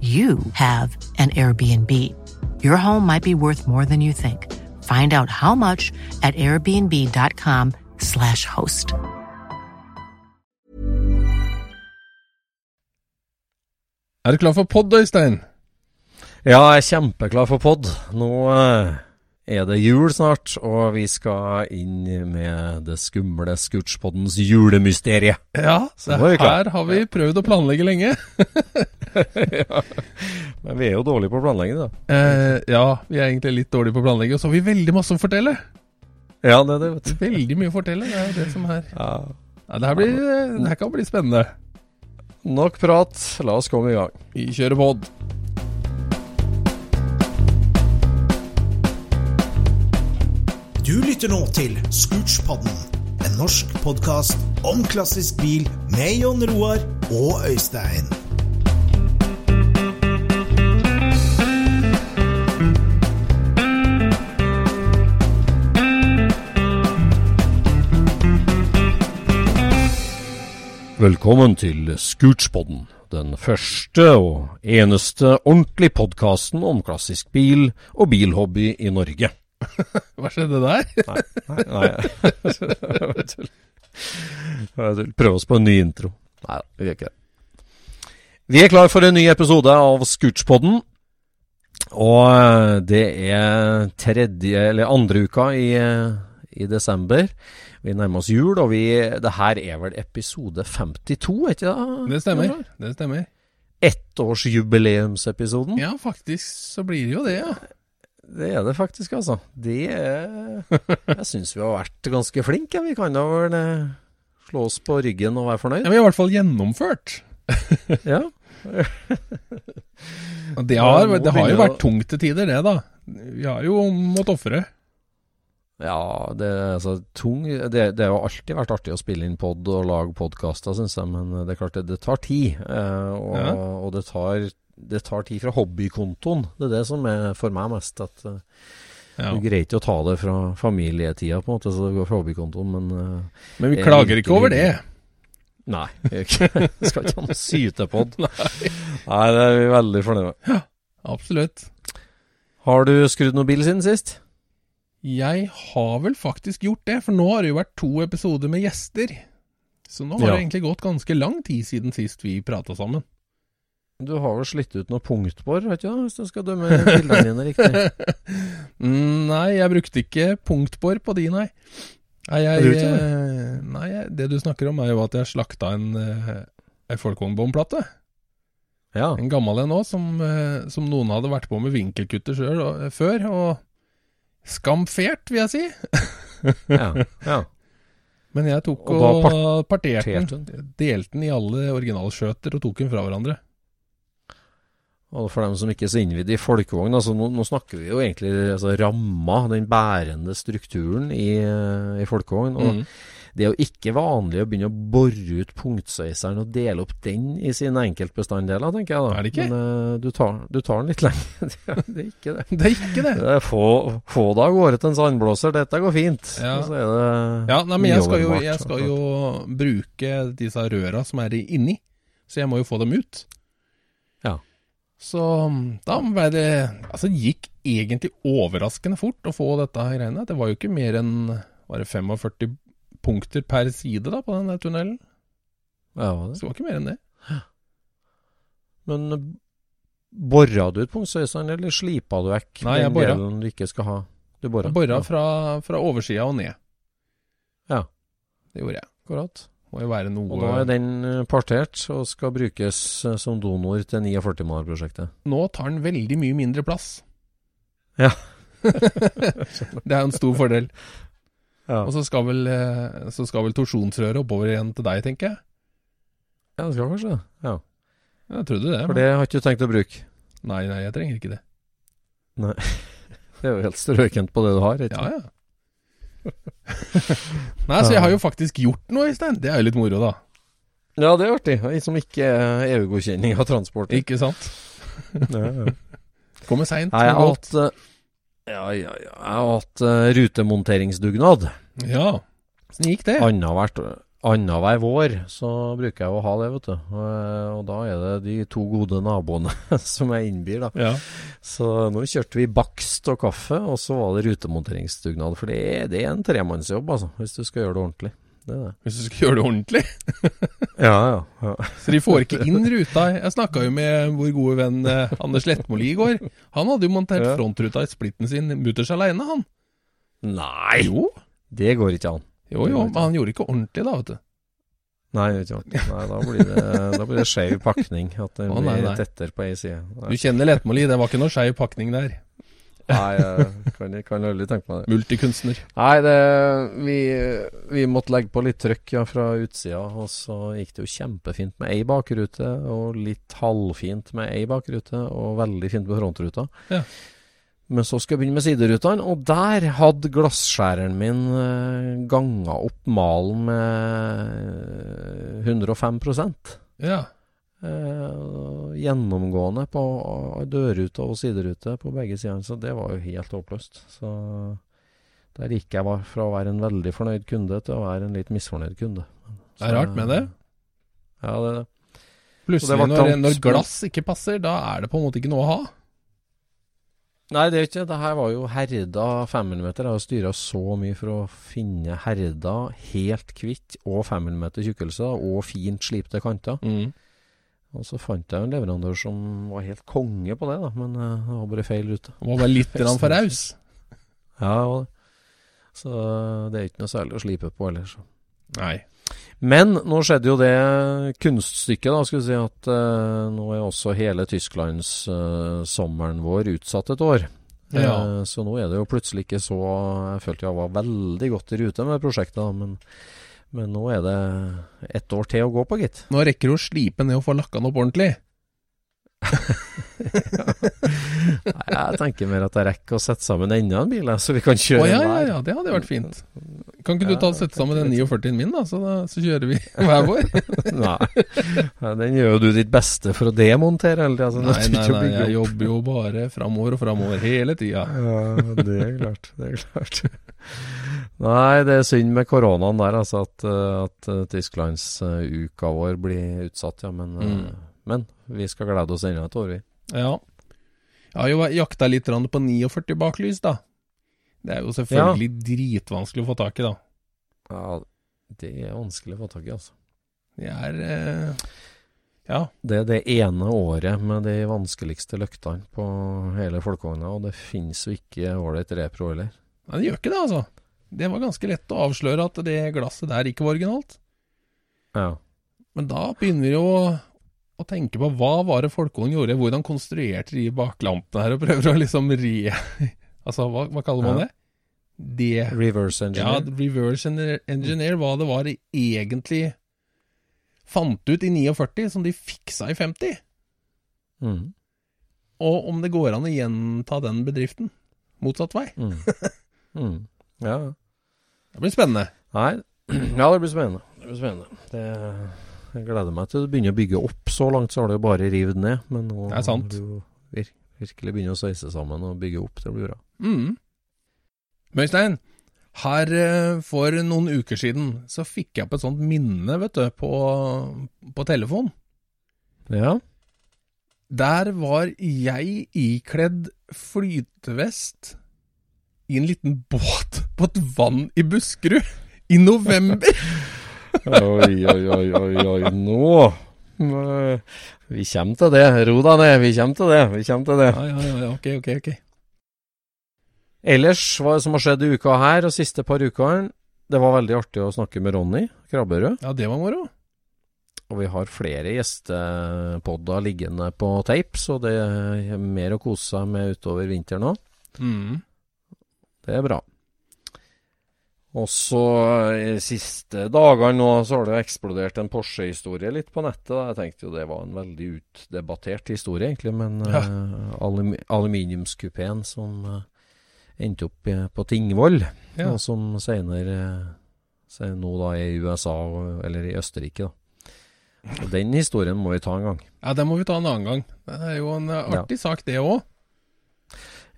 you have an Airbnb. Your home might be worth more than you think. Find out how much at airbnb.com/slash host. Er du klar for pod, Øystein? Ja, jeg er kjempeklar for pod. Nå eh, er det jul snart, og vi skal inn med det skumle Scootspoddens julemysterie. Ja, så er her har vi prøvd å planlegge lenge. ja. Men vi er jo dårlige på å planlegge, da. Eh, ja, vi er egentlig litt dårlige på å planlegge, og så har vi veldig masse å fortelle. Ja, det er det, vet du. Veldig mye å fortelle, det er det som er Ja. ja, det, her blir, det her kan bli spennende. Nok prat, la oss komme i gang. Vi kjører pod. Lytter nå til Scootspodden, en norsk podkast om klassisk bil med Jon Roar og Øystein. Velkommen til Scootspodden, den første og eneste ordentlige podkasten om klassisk bil og bilhobby i Norge. Hva skjedde der? Nei, nei, nei. Prøv oss på en ny intro. Nei da, vi gjør ikke det. Vi er klar for en ny episode av Scootspodden. Og eh, det er tredje, eller andre uka i, eh, i desember. Vi nærmer oss jul, og vi, det her er vel episode 52, er ikke det? Det stemmer. Det stemmer. Ettårsjubileumsepisoden. Ja, faktisk så blir det jo det, ja. Det er det faktisk, altså. Det er Jeg syns vi har vært ganske flinke. Vi kan da vel eh, slå oss på ryggen og være ja fornøyd. vi har i hvert fall gjennomført. Ja. Det har, Ja, det har jo vært tungt til tider, det, da. Vi har jo måttet ofre. Ja, det altså tung Det, det har alltid vært artig å spille inn pod og lage podkaster, syns jeg, men det er klart det, det tar tid. Eh, og, Ja. og det tar det tar tid fra hobbykontoen. Det er det som er for meg mest. At eh, Ja. Det er greit å ta det fra familietida, på en måte, så det går fra hobbykontoen, men eh, Men vi er klager ikke over det. Nei. jeg ikke- skal ikke ha noe sytepod. Nei, det er vi veldig fornøyd med. Ja, Absolutt. Har du skrudd noen bil siden sist? Jeg har vel faktisk gjort det, for nå har det jo vært to episoder med gjester. Så nå har Ja. det egentlig gått ganske lang tid siden sist vi prata sammen. Du har vel slitt ut noe punktbor, vet du, da, hvis du skal dømme bildene dine riktig? Mm, nei, jeg brukte ikke punktbor på de, nei. Nei, jeg, det? eh, nei det du snakker om, er jo at jeg slakta en, en en folkvognbåndplate. Ja. En gammel en òg, som, eh, som noen hadde vært på med vinkelkutter og, eh, før. Og skamfert, vil jeg si. ja, ja. Men jeg tok Og og, parterte den. Delte den i alle originalskjøter og tok den fra hverandre. Og for dem som ikke er så innvidd i folkevogn, altså nå, nå, snakker vi jo egentlig altså, ramma, den bærende strukturen i, i folkevogn. Og mm. det er jo ikke vanlig å begynne å bore ut punktsveiseren og dele opp den i sine enkeltbestanddeler, tenker jeg da. Er det ikke? Men uh, du, tar, du, tar, den litt lenger. det er ikke det. Det er ikke det. det er få, få det av gårde til en sandblåser. Dette går fint. Ja, så det ja nei, men jeg skal, jo, jeg skal jo bruke disse røra som er inni, så jeg må jo få dem ut. Ja. Så da ble det Altså, det gikk egentlig overraskende fort å få dette greiene. Det var jo ikke mer enn var det 45 punkter per side da på den der tunnelen. Ja, det. Så det var ikke mer enn det. Men eh, bora du ut punktsøysene, eller slipa du vekk Nei, jeg den delen du ikke skal ha? Du bora? Jeg bora fra, fra oversida og ned. Ja. Det gjorde jeg. Akkurat. Må jo være noe Og da er den eh, partert og skal brukes eh, som donor til 49-maler-prosjektet. Nå tar den veldig mye mindre plass. Ja. det er en stor fordel. Ja. Og så skal vel, eh, så skal vel torsjonsrøret oppover igjen til deg, tenker jeg. Ja, det skal kanskje. Ja. Jeg trodde det. For det har ikke du tenkt å bruke? Nei, nei, jeg trenger ikke det. Nei. Det er jo helt strøkent på det du har. Ikke? Ja, ja. Nei, så jeg har jo faktisk gjort noe, Øystein. Det er jo litt moro, da. Ja, det er artig. Som ikke EU-godkjenning av transport. Ikke sant? Kommer seint. Jeg har hatt uh, ja, ja, ja. Jeg har hatt uh, rutemonteringsdugnad. Ja. Åssen gikk det? Annethvert Annenhver vår så bruker jeg å ha det, vet du. Og, og da er det de to gode naboene som jeg innbyr, da. Ja. Så nå kjørte vi bakst og kaffe, og så var det rutemonteringsdugnad. For det er, det er en tremannsjobb, altså, hvis du skal gjøre det ordentlig. Det det. Hvis du skal gjøre det ordentlig? ja, ja, ja, Så de får ikke inn ruta. Jeg snakka jo med vår gode venn eh, Anders Lettmoli i går. Han hadde jo montert ja. frontruta i splitten sin mutters aleine, han. Nei! Jo. Det går ikke an. Jo, jo, men han gjorde ikke ordentlig da, vet du. Nei. Nei, da blir det, da blir det skeiv pakning. At det Å, nei, blir nei. tettere på ei side. Du kjenner Letmoli, det var ikke noe skeiv pakning der. Nei, jeg kan, jeg kan aldri tenke meg det. Multikunstner. Nei, det, vi, vi måtte legge på litt trøkk ja, fra utsida, og så gikk det jo kjempefint med ei bakrute, og litt halvfint med ei bakrute, og veldig fint med frontruta. Ja. Men så skal jeg begynne med siderutene, og der hadde glasskjæreren min eh, ganga opp malen med 105 Ja. eh, Gjennomgående på dørrute og siderute på begge sider, så det var jo helt håpløst. Så der gikk jeg fra å være en veldig fornøyd kunde til å være en litt misfornøyd kunde. Det er rart med det. Ja, det er det. Plutselig, det når, når glass ikke passer, da er det på en måte ikke noe å ha. Nei, det er ikke det. Her var jo herda 5 mm. Jeg har styra så mye for å finne herda helt hvitt og 5 mm tjukkelse og fint slipte kanter. Mm. Og så fant jeg en leverandør som var helt konge på det, da, men eh, det var bare feil rute. Må være litt for raus. Ja, det var det. Så det er ikke noe særlig å slipe på ellers. Nei. Men nå skjedde jo det kunststykket, da, skulle vi si, at uh, nå er også hele Tysklands uh, sommeren vår utsatt et år. Ja. Uh, så nå er det jo plutselig ikke så Jeg følte jeg var veldig godt i rute med prosjektet, da, men, men nå er det ett år til å gå på, gitt. Nå rekker du å slipe ned og få lakka den opp ordentlig. Nei, jeg tenker mer at jeg rekker å sette sammen enda en bil, så vi kan kjøre kjøre ja, ja, ja, det hadde vært fint. Kan ikke du ta og sette sammen den 49-en min, da? Så, da? så kjører vi hver vår? Nei. Den gjør jo du ditt beste for å demontere hele altså, så Nei, nei, nei, jeg jobber jo bare framover og framover hele tida. Ja, det er klart. Det er klart. Nei, det er synd med koronaen der, altså, at, eh, at uh, Tysklandsuka vår blir utsatt, ja. Men, eh, Mm. Men vi skal glede oss enda et år, vi. Ja. Jeg har jo jakta litt på 49 baklys, da. Det er jo selvfølgelig dritvanskelig å få tak i, da. Ja, det er vanskelig å få tak i, altså. Det er eh, Ja. Det er det ene året med de vanskeligste løktene på hele folkevogna, og det finnes jo ikke ålreit repro heller. Nei, det gjør ikke det, altså. Det var ganske lett å avsløre at det glasset der ikke var originalt. Ja. Men da begynner jo å, tenker tenke på hva var det Folkvogn gjorde, hvordan konstruerte de baklampene her, og prøver å liksom re... Altså, hva, hva kaller man Ja. det? Det Reverse Ja, reverse engineer- engineer, hva det var de egentlig fant ut i 49, som de fiksa i 50. Mm. og om det går an å gjenta den bedriften motsatt vei. Mm. Mm. Ja. Det blir spennende. Nei, ja, det blir spennende. Det blir spennende. Det, jeg gleder meg til du begynner å bygge opp. Så langt så har det jo bare revet ned. Men nå Det er sant. må det vir virkelig begynne å sveise sammen og bygge opp. Det blir bra. Mm. Møystein, her eh, for noen uker siden så fikk jeg opp et sånt minne, vet du, på, på telefon. Ja. Der var jeg ikledd flytevest i en liten båt på et vann i Buskerud i november. Oi, oi, oi, oi, oi, nå Vi kommer til det. Ro deg ned. Vi kommer til det. Vi kommer til det. Ja, ja, ja, ok, ok, ok. Ellers, hva som har skjedd i uka her og siste par ukene Det var veldig artig å snakke med Ronny Krabberød. Ja, det var moro. Og vi har flere gjestepodder liggende på tape, så det er mer å kose seg med utover vinteren òg. Mm. Det er bra. Og så de siste dagene nå så har det jo eksplodert en Porsche-historie litt på nettet. da. Jeg tenkte jo det var en veldig utdebattert historie, egentlig. Men Ja. uh, alum aluminiumskupeen som uh, endte opp eh, på Tingvoll, Ja. og som senere eh, nå da er i USA, eller i Østerrike, da. Og Den historien må vi ta en gang. Ja, den må vi ta en annen gang. Det er jo en artig artig sak, det òg.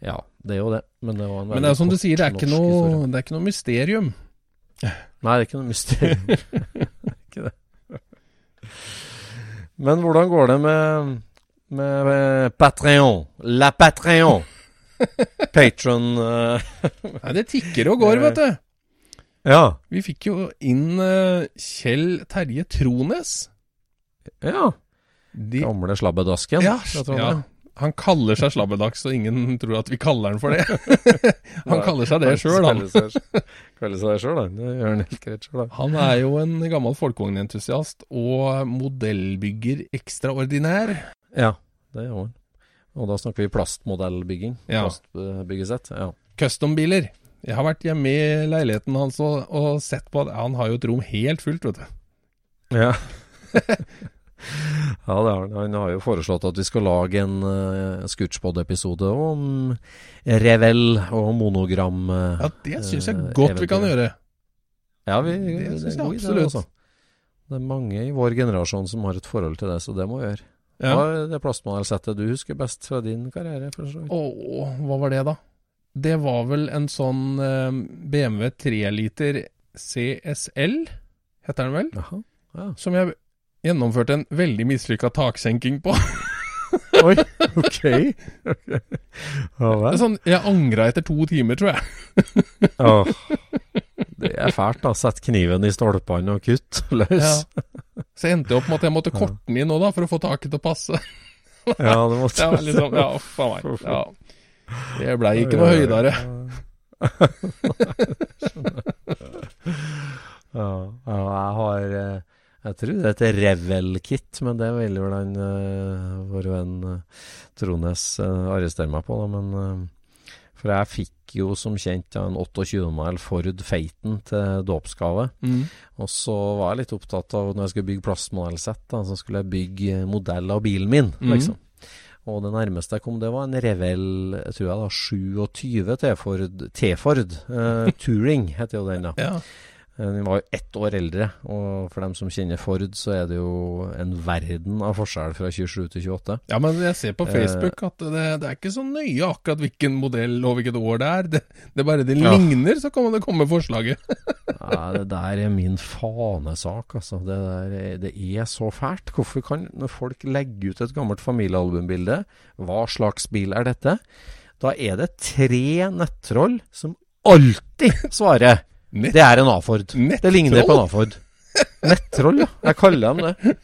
Ja, det er jo det. Men det var en Men det er som du sier, det er, ikke noe, det er ikke noe mysterium. Nei, det er ikke noe mysterium. det ikke det. Men hvordan går det med, med, med Patreon? La Patreon! Patron uh, Nei, det tikker og går, vet du. Ja. Vi fikk jo inn uh, Kjell Terje Trones. Ja. De, Gamle slabbedasken. ja, ja. Han kaller seg Slabbedags, og ingen tror at vi kaller han for det. han kaller seg det sjøl, han. Kaller seg- det sjøl, han. Det gjør han helt greit sjøl, da. Han er jo en gammel folkevognentusiast og modellbygger ekstraordinær. Ja, det gjør han. Og da snakker vi plastmodellbygging. Ja. Plastbyggesett. Ja. Custom-biler. Jeg har vært hjemme i leiligheten hans og, og sett på at han har jo et rom helt fullt, vet du. Ja. ja, det har han. Har jo foreslått at vi skal lage en uh, Scootspod-episode om Revel og monogram. Uh, Ja, det syns jeg godt godt vi kan gjøre. Ja, vi, Det det, synes er jeg absolutt. altså. Det er mange i vår generasjon som har et forhold til det, så det må vi gjøre. Ja. Hva er det plastmalersettet du husker best fra din karriere? Åh, hva var det da? Det var vel en sånn eh, BMW 3 liter CSL, heter den vel? Jaha. Ja. Som jeg gjennomførte en veldig mislykka taksenking på. Oi, ok. okay. Ja sånn, jeg angra etter to timer, tror jeg. Åh, det er fælt, da. Sett kniven i stolpene og kutt løs. Ja. Så endte jeg opp med at jeg måtte korte den inn nå, da, for å få taket til å passe. Ja, det måtte Det var liksom, ja, faen meg. Ja. Det blei ikke noe høydere. Ja, ja, jeg har eh, Jeg tror det heter Revel-kit, men det vil vel han uh, vår venn uh, Trones uh, arrestere meg på, da. Men uh, For jeg fikk jo som kjent en 28 mile Ford Feiten til dåpsgave. Mm. Og så var jeg litt opptatt av når jeg skulle bygge plastmodellsett, så skulle jeg bygge modell av bilen min, mm. liksom. Og det nærmeste jeg kom, det var en Revel, tror jeg da, 27 T-Ford, T-Ford Touring heter jo den da. Ja. Eh, Den var jo ett år eldre, og for dem som kjenner Ford, så er det jo en verden av forskjell fra 27 til 28. ja, men jeg ser på Facebook at det, det er ikke så nøye akkurat hvilken modell og hvilket år det er. Det, det bare det Ja. ligner, så kan det komme forslaget. Ja, det der er min fanesak, altså. Det, der, er- det er så fælt. Hvorfor kan, når folk legge ut et gammelt familiealbumbilde, hva slags bil er dette? Da er det tre nettroll som alltid svarer Nett- det er en A-Ford. Det ligner på en A-Ford. Nettroll, ja. Jeg kaller dem det.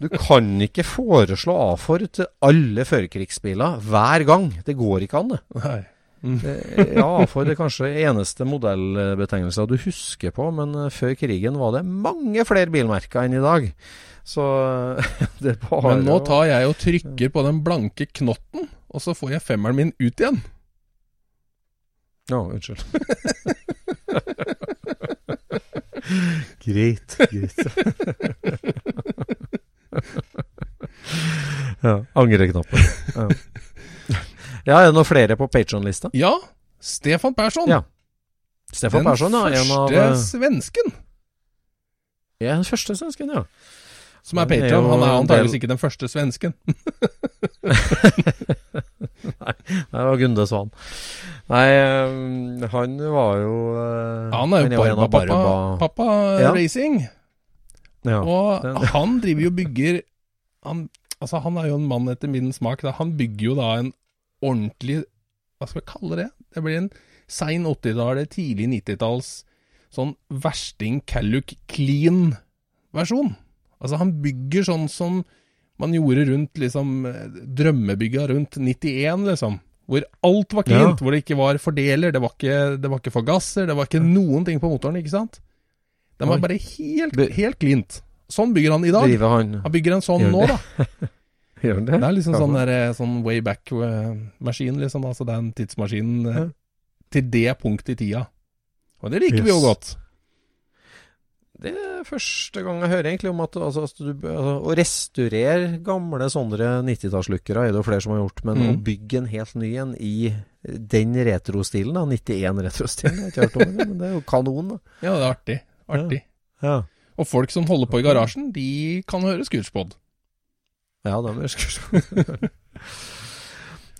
Du kan ikke foreslå A-Ford til alle førkrigsbiler hver gang. Det går ikke an, det. Nei. Det- Ja, A-Ford er kanskje eneste modellbetegnelse du husker på, men eh, før krigen var det mange flere bilmerker enn i dag. Så det bare Men nå tar jeg og trykker på den blanke knotten, og så får jeg femmeren min ut igjen. Ja, unnskyld. greit, greit. ja, Angreknappen. Ja. Ja, er det noen flere på Patron-lista? Ja, Stefan Persson. Ja. Stefan den Persson, ja. En av første eh, svensken ja, den første svensken, ja. Som er patron. Han er antakeligvis ikke den første svensken. Nei, Det var Gunde Svan. Nei, eh, han var jo eh, Han er jo Barba-pappa pappa Ja. Racing. Ja. Og den- han driver jo bygger han, Altså, han er jo en mann etter min smak. Da. Han bygger jo da en ordentlig Hva skal vi kalle det? Det blir en sein 80-tallet, tidlig 90-talls sånn versting Calluc clean-versjon. Altså, han bygger sånn som man gjorde rundt liksom eh, drømmebygga rundt 91, liksom. Hvor alt var cleant, hvor det ikke var fordeler, det var ikke, det var ikke forgasser, det var ikke noen ting på motoren, ikke sant? Den var bare helt, helt klint. Sånn bygger han i dag. Han Han bygger en sånn nå, da. Gjør det? Det er liksom sånn, der, eh, sånn way back-maskin, liksom. Altså det er en tidsmaskin eh, Ja. til det punktet i tida. Og det liker vi jo godt. Det er første gang jeg hører egentlig om at altså, du, altså, å restaurere gamle sånne 90-tallslukkere er det jo flere som har gjort, men Mm. å bygge en helt ny en i den retrostilen, da, 91-retrostilen, jeg har ikke hørt om det, men det er jo kanon, da. Ja, det er artig. Artig. Ja, Og folk som holder på i garasjen, de kan høre Scootspod. ja det er Scootspod.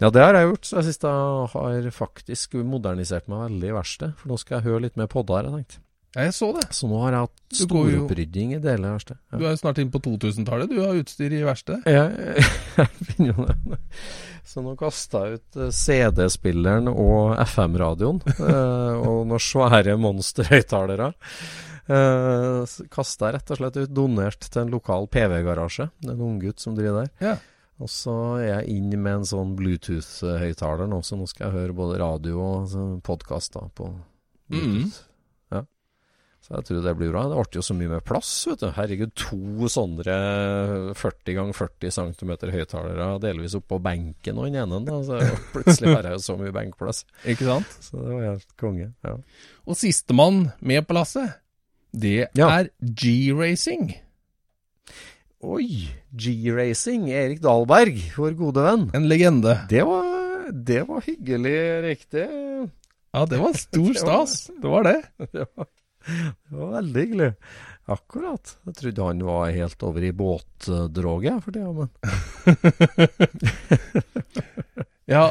Ja, det har jeg gjort. Så jeg synes jeg har faktisk modernisert meg veldig i verkstedet. For nå skal jeg høre litt mer podder, har jeg tenkt. Ja, jeg så det. Så nå har jeg hatt storopprydding i deler av verkstedet. Du er jo snart inn på 2000-tallet. Du har utstyr i verkstedet. Ja, jeg finner jo det. Så nå kasta jeg ut eh, CD-spilleren og FM-radioen. eh, og noen svære monsterhøyttalere. Uh, kasta jeg rett og slett ut, donert til en lokal PV-garasje. Det er en unggutt som driver der. Ja. Og så er jeg inn med en sånn Bluetooth-høyttaler nå, så nå skal jeg høre både radio og podkaster på Bluetooth. Ja. Så jeg tror det blir bra. Det ble jo så mye mer plass, vet du. Herregud, to sånne 40 ganger 40 cm høyttalere delvis oppå benken og den ene, da. Så plutselig har jeg jo så mye benkplass. Ikke sant? Så det var helt konge. Ja. Og sistemann med på lasset, det Ja. er G-racing. Oi! G-racing, Erik Dahlberg, vår gode venn. En legende. Det var, det var hyggelig riktig. Ja, det var stor stas. Det var det. Det var, det var veldig hyggelig. Akkurat. Jeg trodde han var helt over i båtdroget for tida, men Ja,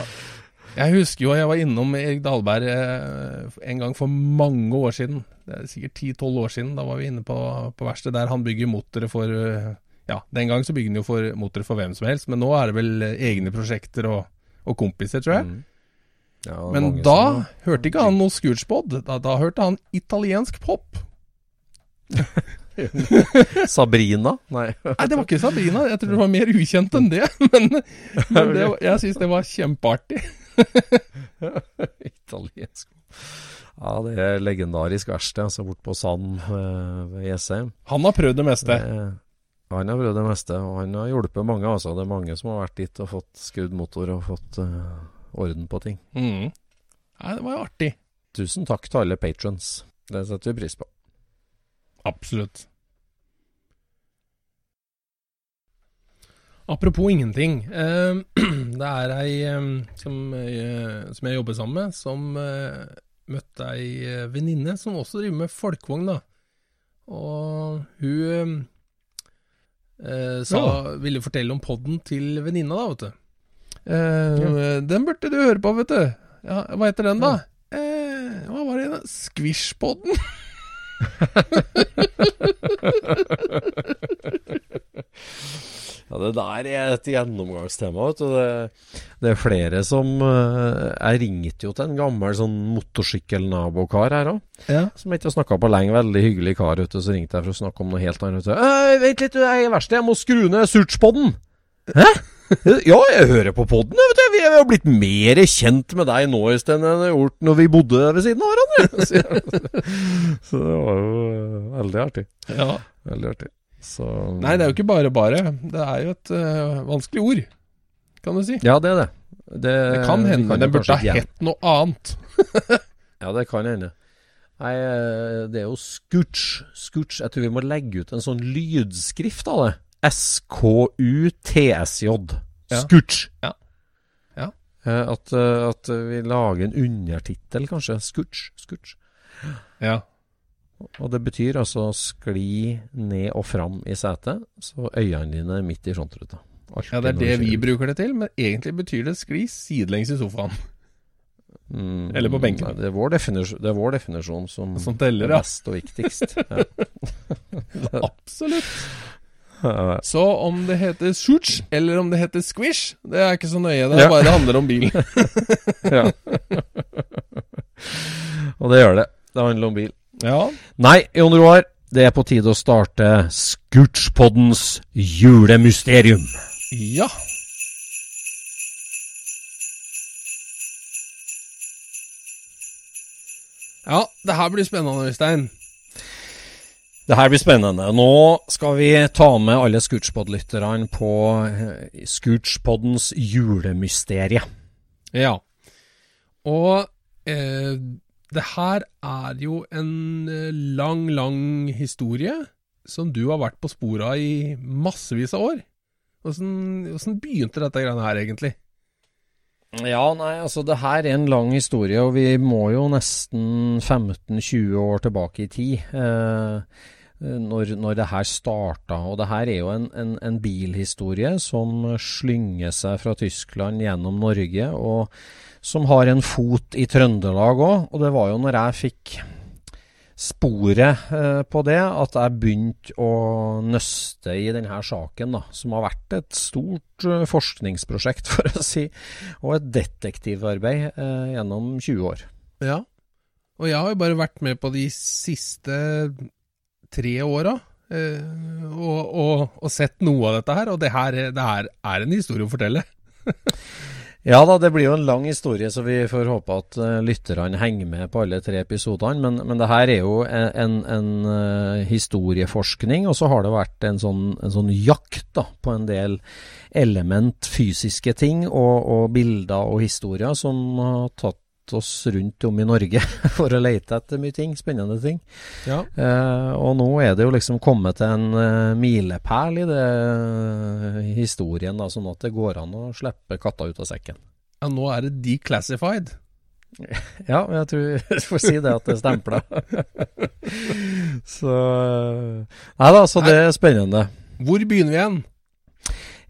jeg husker jo jeg var innom Erik Dahlberg eh, en gang for mange år siden. Det er sikkert 10-12 år siden. Da var vi inne på, på verkstedet der han bygger motorer for eh, Ja, den gang så bygger han jo for motorer for hvem som helst, men nå er det vel eh, egne prosjekter og, og kompiser, tror jeg. Mm. Ja, Men da som- hørte ikke han noe Scootspod. Da, da hørte han italiensk pop. Sabrina? Nei. Nei, det var ikke Sabrina. Jeg tror det var mer ukjent enn det. Men, men det, jeg syns det var kjempeartig. Italiensk. Ja, det er legendarisk verksted, altså borte på Sand eh, ved Jessheim. Han har prøvd det meste. Han har prøvd det meste, og han har hjulpet mange. altså. Det er mange som har vært dit og fått skrudd motor og fått eh, orden på ting. Mm. Nei, det var jo artig. Tusen takk til alle patrons. Det setter vi pris på. Absolutt. Apropos ingenting. Eh, det er ei eh, som, eh, som jeg jobber sammen med, som møtte ei venninne som også driver med folkevogn, da. Og hun eh, sa, ville fortelle om podden til venninna, da, vet du. Eh, Den burde du høre på, vet du. Ja, hva heter den, da? Eh, hva var det? igjen? Squishpodden? Ja, Det der er et gjennomgangstema. vet du. Det, det er flere som eh, Jeg ringte jo til en gammel sånn motorsykkelnabokar her òg. Ja. Som jeg ikke har snakka på lenge. Veldig hyggelig kar. vet du, Så ringte jeg for å snakke om noe helt annet. vet du. «Øh, Vent litt, jeg er i verkstedet. Jeg må skru ned Surtspodden. Hæ? Ja, jeg hører på du. Vi er jo blitt mer kjent med deg nå Øystein, enn jeg gjort når vi bodde ved siden av hverandre. Så det var jo eh, veldig artig. ja. Veldig artig. Så Nei, det er jo ikke bare bare. Det er jo et uh, vanskelig ord, kan du si. Ja, det er det. Det, Det kan hende kan den burde ha hett noe annet. Ja, det kan hende. Nei, eh, det er jo Scooch. Scooch. Jeg tror vi må legge ut en sånn lydskrift av det. S-K-U-T-S-J. Scooch. Ja. Ja. Eh, at, eh, at vi lager en undertittel, kanskje. Scooch. Scooch. Ja. Og det betyr altså skli ned og fram i setet, så øynene dine er midt i frontruta. Alltid ja, det er det vi bruker det til, men egentlig betyr det skli sidelengs i sofaen. Mm, Eller på benken. Nei, det, er vår definisjon, som, Som teller, er ja. best og viktigst. ja. Absolutt. Så om det heter shooch eller om det heter squish, det er ikke så nøye. Det er Ja. bare det handler om bil. ja. og det gjør det. Det handler om bil. Ja, Nei, Jon Roar, det er på tide å starte Scootspoddens julemysterium. ja. Ja, det her blir spennende, Øystein. Det her blir spennende. Nå skal vi ta med alle Scootspod-lytterne på Scootspodens Scootspoddens julemysterie. Ja. Og eh, det her er jo en eh, lang, lang historie som du har vært på sporet av i massevis av år. Åssen begynte dette greiene her, egentlig? Ja, nei, altså det her er en lang historie, og vi må jo nesten 15-20 år tilbake i tid. Eh, når, når det her starta. Og det her er jo en, en, en bilhistorie som slynger seg fra Tyskland gjennom Norge, og som har en fot i Trøndelag òg. Og det var jo når jeg fikk sporet eh, på det, at jeg begynte å nøste i denne saken, da, som har vært et stort eh, forskningsprosjekt, for å si, og et detektivarbeid eh, gjennom 20 år. Ja. Og jeg har jo bare vært med på de siste tre åra. Eh, og, og, og sett noe av dette her, og det her, det her er en historie å fortelle. Ja da, det blir jo en lang historie, så vi får håpe at uh, lytterne henger med på alle tre episodene. Men, men det her er jo en, en, uh, historieforskning, og så har det vært en sånn, en sånn jakt da, på en del element, fysiske ting og, og bilder og historier som har tatt oss rundt om i Norge for å lete etter mye ting, spennende ting. Ja. Eh, og nå er det jo liksom kommet til en uh, milepæl i det uh, historien, da, sånn at det går an å slippe katta ut av sekken. ja, nå er det declassified. Ja, jeg tror jeg får si det at det stempler. så Nei da, så det er spennende. Hvor begynner vi igjen?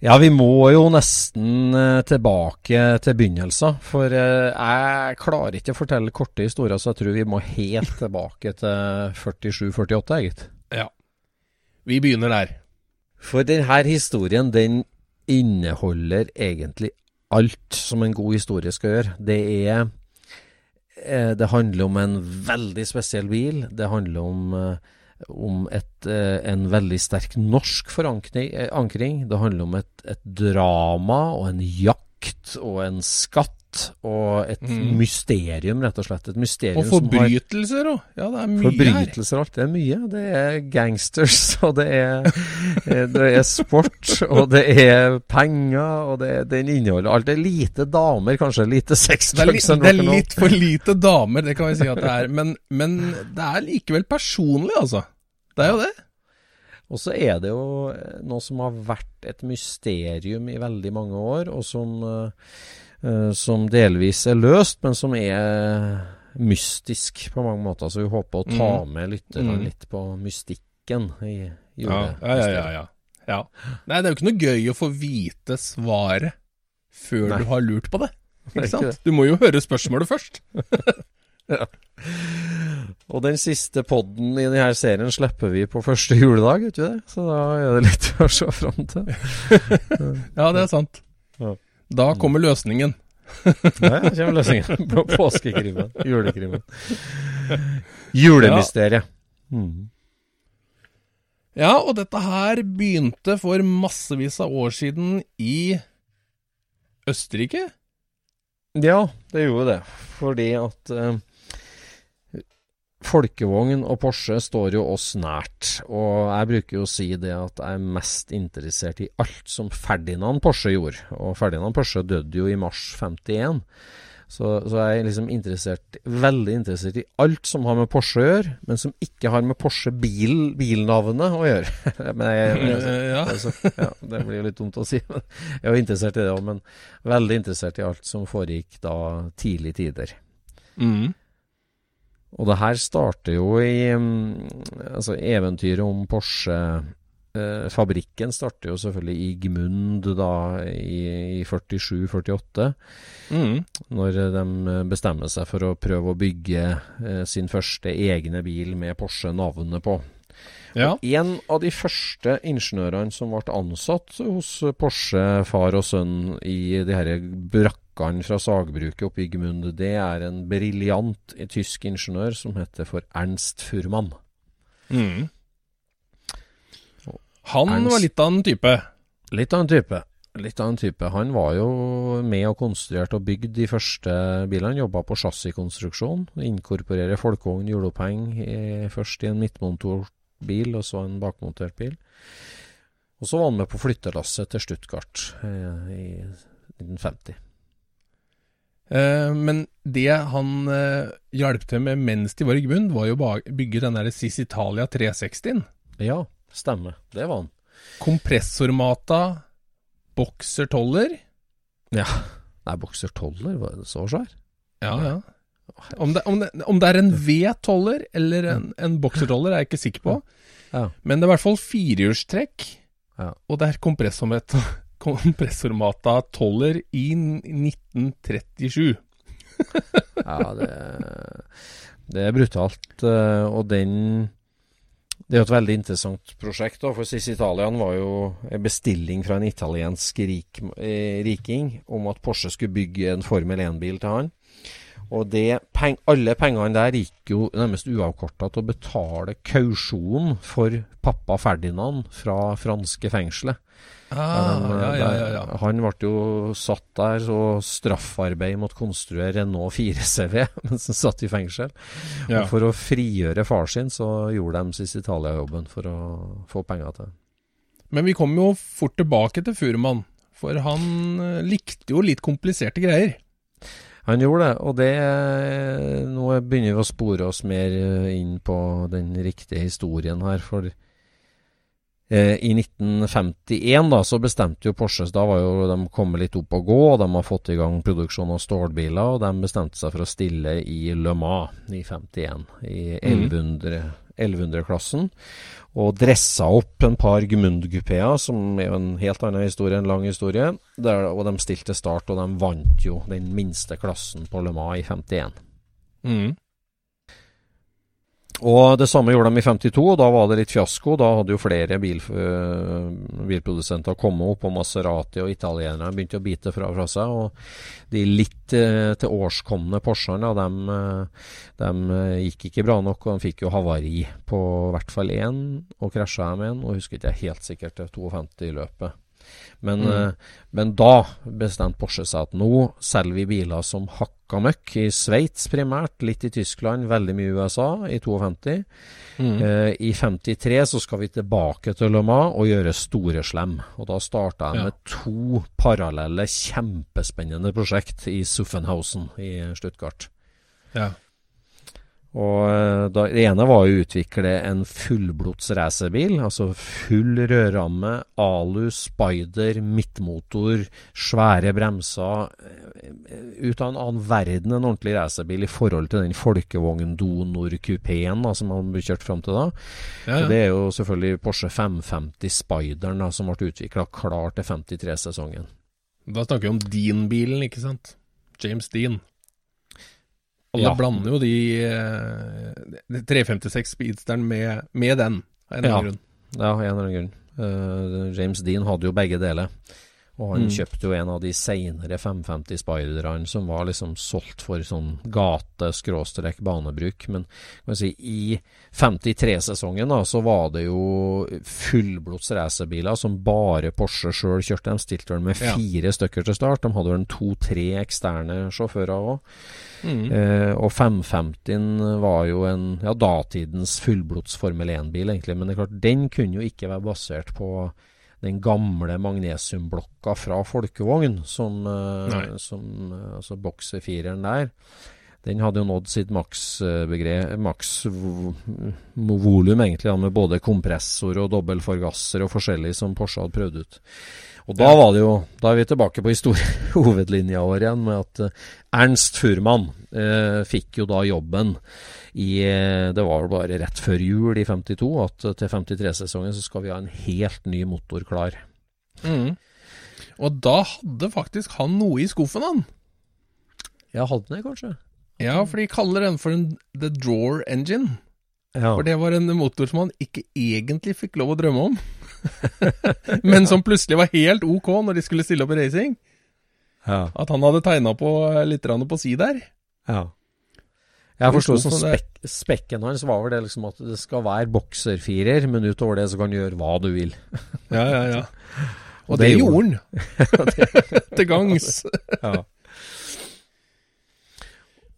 Ja, vi må jo nesten eh, tilbake til begynnelsen. For eh, jeg klarer ikke å fortelle korte historier, så jeg tror vi må helt tilbake til 47-48, gitt. Ja. Vi begynner der. For denne historien, den inneholder egentlig alt som en god historie skal gjøre. Det er eh, Det handler om en veldig spesiell bil. Det handler om, om et, eh, en veldig sterk norsk forankring. eh. Det handler om et, et drama og en jakt og en skatt og et Mm. mysterium, rett og slett. Og forbrytelser òg. Ja, det er mye her. Forbrytelser og alt. Det er mye. Det er gangsters, og det er, eh, det er sport, og det er penger, og det, den inneholder alt. Det er lite damer, kanskje. Lite sex, Det er, li det er litt for lite damer, det kan vi si at det er. Men, men det er likevel personlig, altså. Det er jo det. Og så er det jo eh, noe som har vært et mysterium i veldig mange år, og som, eh, eh, som delvis er løst, men som er mystisk på mange måter. Så vi håper å ta Mm. med lytterne Mm. litt på mystikken i Ja, ja, ja, ja, ja. ja. Nei, det er jo ikke noe gøy å få vite svaret før Nei. du har lurt på det. Ikke sant? Ikke? Du må jo høre spørsmålet først. Og den siste podden i denne serien slipper vi på første juledag, vet du det? Så da er det litt å se fram til. Ja, det er sant. Ja. Da kommer løsningen. Ja, ja, kommer løsningen på påskekrimmen. Julekrimmen. Julemysteriet. Mm. Ja, og dette her begynte for massevis av år siden i Østerrike. Ja, det gjorde det. Fordi at eh, folkevogn og Porsche står jo oss nært. Og jeg bruker jo å si det at jeg er mest interessert i alt som Ferdinand Porsche gjorde. Og Ferdinand Porsche døde jo i mars 51. Så, så jeg er liksom interessert, veldig interessert i alt som har med Porsche å gjøre, men som ikke har med Porsche bil, bilnavnet å gjøre. men jeg, ja. altså, ja, det blir jo litt dumt å si. Men jeg er jo interessert i det òg, men veldig interessert i alt som foregikk da tidlig tider. Mm. Og det her starter jo i mm, Altså, eventyret om Porsche eh, starter jo selvfølgelig i Gmund da i, i 47-48, Mm. når de bestemmer seg for å prøve å bygge eh, sin første egne bil med Porsche-navnet på. Ja. En av de første ingeniørene som ble ansatt hos Porsche, far og sønn, i de her brakkene fra sagbruket oppe i Gmund, det er en briljant tysk ingeniør som heter for Ernst Furman. Mm. Han Ernst- var litt av en type. Litt av en type. Litt av en type. Han var jo med og konstruerte og bygde de første bilene. Jobba på chassiskonstruksjon. Inkorporere folkevogn, hjuloppheng. eh, Først i en midtmotorbil, og så en bakmontert bil. Og så var han med på flyttelasset til Stuttgart eh, i 1950. Eh, men det han eh, hjalp til med mens de var i Gmund, var jo å bygge den der Sisitalia 360-en. Ja, stemmer. Det var han. Kompressormata Boxer Toller. Ja. Nei, Boxer Toller, var det så svær? Ja, ja. Om det, om, det, om det er en V-toller eller en, en Boxer-toller, er jeg ikke sikker på. Ja. Men det er i hvert fall firehjulstrekk, Ja. og det er kompressormata, kompressormata toller i 1937. Ja, det, det er brutalt. eh, Og den Det er jo et veldig interessant prosjekt, da, for Sicilian var jo en bestilling fra en italiensk rik, eh, riking om at Porsche skulle bygge en Formel 1-bil til han. Og det, peng, alle pengene der gikk jo nærmest uavkorta til å betale kausjonen for pappa Ferdinand fra franske fengselet. Ah, Den, ja, eh, ja, ja, ja. Han ble jo satt der og straffarbeid måtte konstruere Renault 4CV mens han satt i fengsel. ja. Og for å frigjøre far sin, så gjorde de sist Italia-jobben for å få penger til. Men vi kom jo fort tilbake til Furumann, for han eh, likte jo litt kompliserte greier. Han gjorde det, og det Nå begynner vi å spore oss mer eh, inn på den riktige historien her, for eh, i 1951 da, så bestemte jo Porsche Da var jo de kommet litt opp og gå, og de har fått i gang produksjon av stålbiler, og de bestemte seg for å stille i Le Mans i 51, i 1100 1100-klassen, og dressa opp en par Gmund-kupeer, som er jo en helt annen historie, en lang historie. Der, og de stilte start, og de vant jo den minste klassen på Le Mans i 51. Mm. Og det samme gjorde de i 52, og da var det litt fiasko. Da hadde jo flere bil, øh, bilprodusenter kommet opp, og Maserati og italienerne begynte å bite fra, fra seg. Og de litt eh, til årskomne Porschene, de, eh, de eh, gikk ikke bra nok, og de fikk jo havari på i hvert fall én, og krasja med en, og husker ikke jeg helt sikkert det 52 i løpet. Men, Mm. eh, men da bestemte Porsche seg at nå selger vi biler som hakka møkk, i Sveits primært, litt i Tyskland, veldig mye i USA, i 52. Mm. Eh, I 53 så skal vi tilbake til Le Mans og gjøre store slem. Og da starta jeg Ja. med to parallelle, kjempespennende prosjekt i Suffenhausen i Stuttgart. Ja. Og eh, da, Det ene var å utvikle en fullblods racerbil. Altså full rødramme, alu, spider, midtmotor, svære bremser. eh, Ut av en annen verden en ordentlig racerbil i forhold til den folkevogn Donor-kupeen som han ble kjørt fram til da. Ja, ja. Det er jo selvfølgelig Porsche 550 Spideren da, som ble utvikla klar til 53-sesongen. Da snakker vi om Dean-bilen, ikke sant? James Dean. Alle Ja. blander jo de de 356 Speedsteren med, med den, av en eller Ja. annen grunn. Ja, av en eller annen grunn. Uh, James Dean hadde jo begge deler. Og han Mm. kjøpte jo en av de seinere 550 Spiderne som var liksom solgt for sånn gate-banebruk. Men kan si, i 53-sesongen da, så var det jo fullblods racerbiler som bare Porsche sjøl kjørte. De stilte vel med Ja. fire stykker til start. De hadde vel en to-tre eksterne sjåfører òg. Mm. Eh, og 550 var jo en ja, datidens fullblods Formel 1-bil, egentlig. Men det er klart, den kunne jo ikke være basert på den gamle magnesiumblokka fra folkevogn, som, eh, som eh, altså bokserfireren der. Den hadde jo nådd sitt maksvolum, maks egentlig, da, med både kompressor og dobbeltforgasser og forskjellig som Porsche hadde prøvd ut. Og da var det jo Da er vi tilbake på historie, hovedlinja vår igjen, med at eh, Ernst Furman eh, fikk jo da jobben i eh, Det var vel bare rett før jul i 52 at eh, til 53-sesongen så skal vi ha en helt ny motor klar. Mm. Og da hadde faktisk han noe i skuffen, han. Ja, hadde det, kanskje? Ja, for de kaller den for en The Drawer Engine. Ja. For det var en motor som han ikke egentlig fikk lov å drømme om. Men som plutselig var helt ok når de skulle stille opp i racing. ja. At han hadde tegna på eh, litt på si der. ja. Jeg forstår som spek spekken hans var vel det liksom at det skal være bokserfirer, men utover det så kan du gjøre hva du vil. Ja, ja, ja. Og, Og det, det gjorde han. Til gangs. Ja.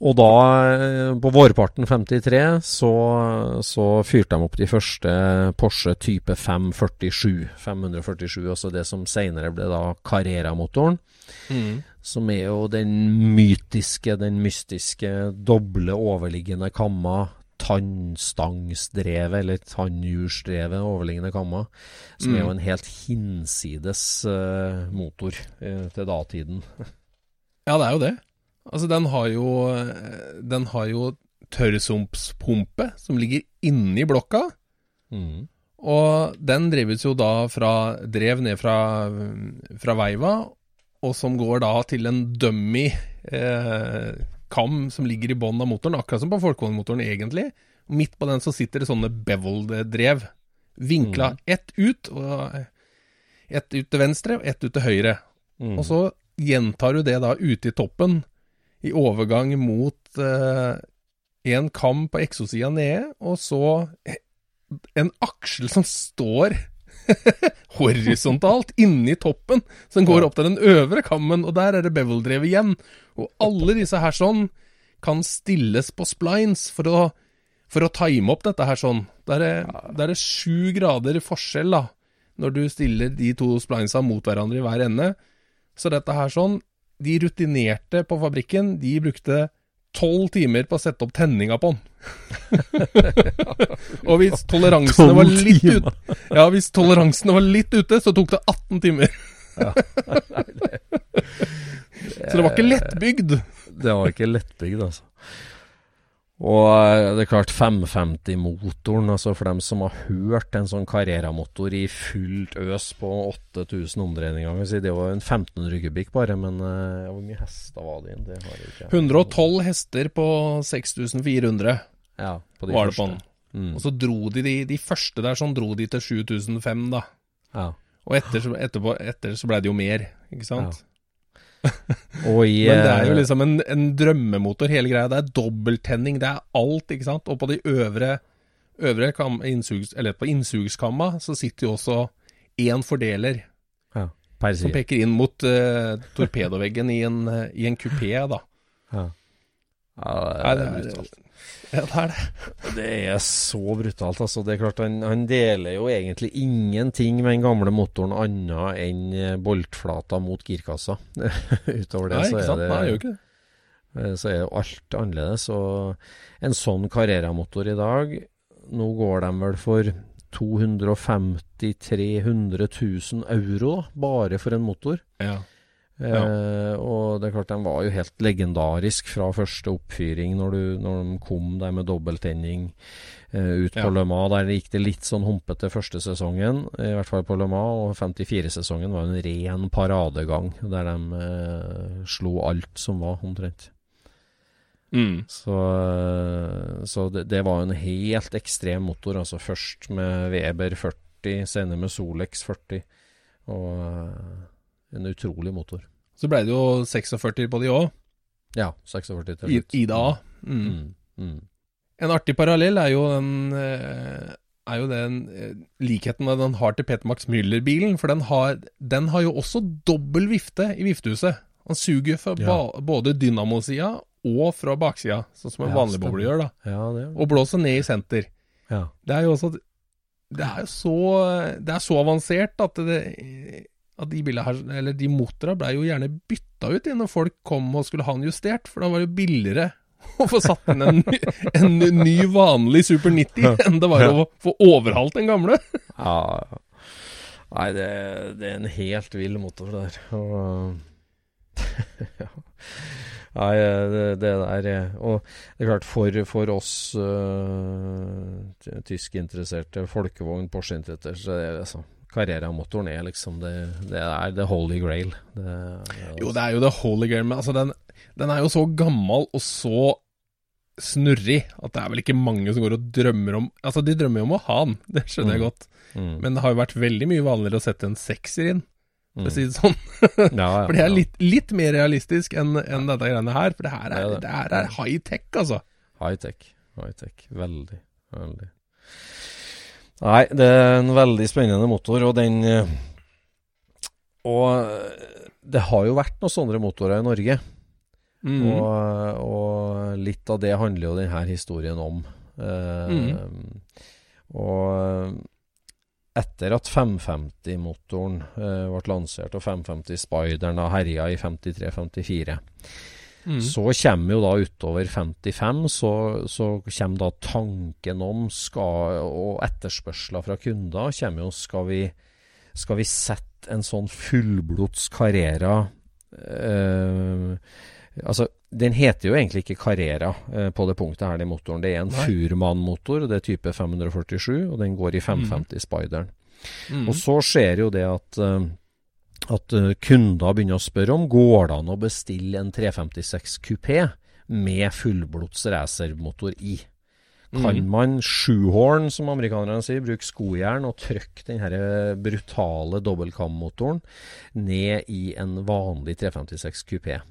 Og da, eh, på vårparten 53, så, så fyrte de opp de første Porsche type 547, 547, altså det som senere ble da Carrera-motoren. Mm. Som er jo den mytiske, den mystiske, doble overliggende kamma, tannstangsdrevet, eller tannhjulsdrevet overliggende kamma, som er jo en helt hinsides uh, motor uh, til datiden. Ja, det er jo det. Altså, den har jo eh, Den har jo tørrsumpspumpe som ligger inni blokka. Mm. Og den drives jo da fra Drev ned fra, fra veiva, og som går da til en dummy eh, kam som ligger i bånn av motoren, akkurat som på folkevognmotoren egentlig. Og midt på den så sitter det sånne beveled-drev. Vinkla ett ut, og ett ut til venstre og ett ut til høyre. Mm. Og så gjentar du det da ute i toppen, i overgang mot eh, en kam på eksosida nede, og så en aksel som står horisontalt inni toppen, som går opp til den øvre kammen, og der er det beveldrevet igjen. Og alle disse her sånn kan stilles på splines for å, for å time opp dette her sånn. Der er, der er sju grader forskjell, da, når du stiller de to splinesa mot hverandre i hver ende. Så dette her sånn De rutinerte på fabrikken, de brukte tolv timer på å sette opp tenninga på den. og hvis toleransene var litt ute, ja, hvis toleransene var litt ute, så tok det 18 timer. så det var ikke lettbygd. Det var ikke lettbygd, altså. Og eh, det er klart 550-motoren, altså for dem som har hørt en sånn Carrera-motor i fullt øs på 8000 omdreininger si, Det var en 1500 kubikk bare, men uh, hvor mye hester var det? Det har jeg ikke 112 hester på 6400 Ja, på de var det på den. Mm. Og så dro de, de de første der sånn dro de til 7005, da. Ja. Og etter, etterpå, etter så ble det jo mer, ikke sant? Og i Men det er jo eh, liksom en, en drømmemotor, hele greia. Det er dobbelttenning, det er alt, ikke sant. Og på de øvre, øvre kam, innsugs, eller på innsugskamma så sitter jo også én fordeler ja, som peker inn mot uh, torpedoveggen i en, eh, i en kupé, da. Ja. Ja, Nei, det det er er- brutalt. Ja, det er det. Det er så brutalt, altså. Det er klart, han, han deler jo egentlig ingenting med den gamle motoren annet enn eh, boltflata mot girkassa. Utover det Nei, så er det Nei, ikke det. Eh, så er jo alt annerledes. Og en sånn Carrera-motor i dag, nå går de vel for 250 300 000 euro, da, bare for en motor. Ja. Eh, og det er klart, de var jo helt legendarisk fra første oppfyring, når, du, når de kom der med dobbelttenning eh, ut på Ja. Le Mans. Der gikk det litt sånn humpete første sesongen, i hvert fall på Le Mans. Og 54-sesongen var en ren paradegang, der de eh, slo alt som var, omtrent. Mm. Så, eh, så det, det var en helt ekstrem motor. Altså først med Weber 40, senere med Solex 40. Og eh, en utrolig motor. Så ble det jo 46 på de òg, Ja, 46 til slutt. i det A. Mm. Mm, mm. En artig parallell er jo den eh, er jo den eh, likheten den har til Peter Max Müller-bilen. For den har, den har jo også dobbel vifte i viftehuset. Han suger fra Ja. både dynamosida og fra baksida, sånn som en Ja, vanlig boble gjør. da Ja, det Og blåser ned i senter. ja. Det er jo også det er jo så Det er så avansert at det at de her, eller de motorene ble jo gjerne bytta ut når folk kom og skulle ha den justert, for da var det jo billigere å få satt inn en, en ny vanlig Super 90 enn det var å få overhalt den gamle. Ja. Nei, det, det er en helt vill motor der. Og, ja. Nei, det, det der er Og det er klart, for, for oss uh, tyskinteresserte, folkevogn, Porsche-interesserte, så er det liksom Carrera-motoren er liksom det, det er the holy grail. Det, det, Jo, det er jo the holy grail, men altså den, den er jo så gammel og så snurrig at det er vel ikke mange som går og drømmer om Altså, de drømmer jo om å ha den, det skjønner jeg Mm. godt, mm, men det har jo vært veldig mye vanligere å sette en sekser inn, for mm. å si det sånn. ja, ja, For det er litt, litt mer realistisk enn en dette greiene her. For det her er er, det. det her er high tech, altså. High-tech. High-tech. Veldig. Veldig. Nei, det er en veldig spennende motor, og den eh, Og eh, det har jo vært noen sånne motorer i Norge. Mm. Og, og litt av det handler jo denne historien om. Eh, Og etter at 550-motoren uh, ble lansert, og 550 Spideren har herja i 53-54, Mm. så kommer jo da utover 55, så, så kommer da tanken om skal, og etterspørsler fra kunder kommer jo skal vi, skal vi sette en sånn fullblods Carrera eh, Altså, den heter jo egentlig ikke Carrera eh, på det punktet her, den motoren. Det er en Furman-motor, det er type 547, og den går i 550 Spideren. Mm. Og så skjer jo det at, eh, at eh, kunder begynner å spørre om går det an å bestille en 356 kupé med fullblods racermotor i. Kan Mm. man shoehorn, som amerikanerne sier, bruke skojern og trykke den brutale dobbeltkammotoren ned i en vanlig 356 kupé?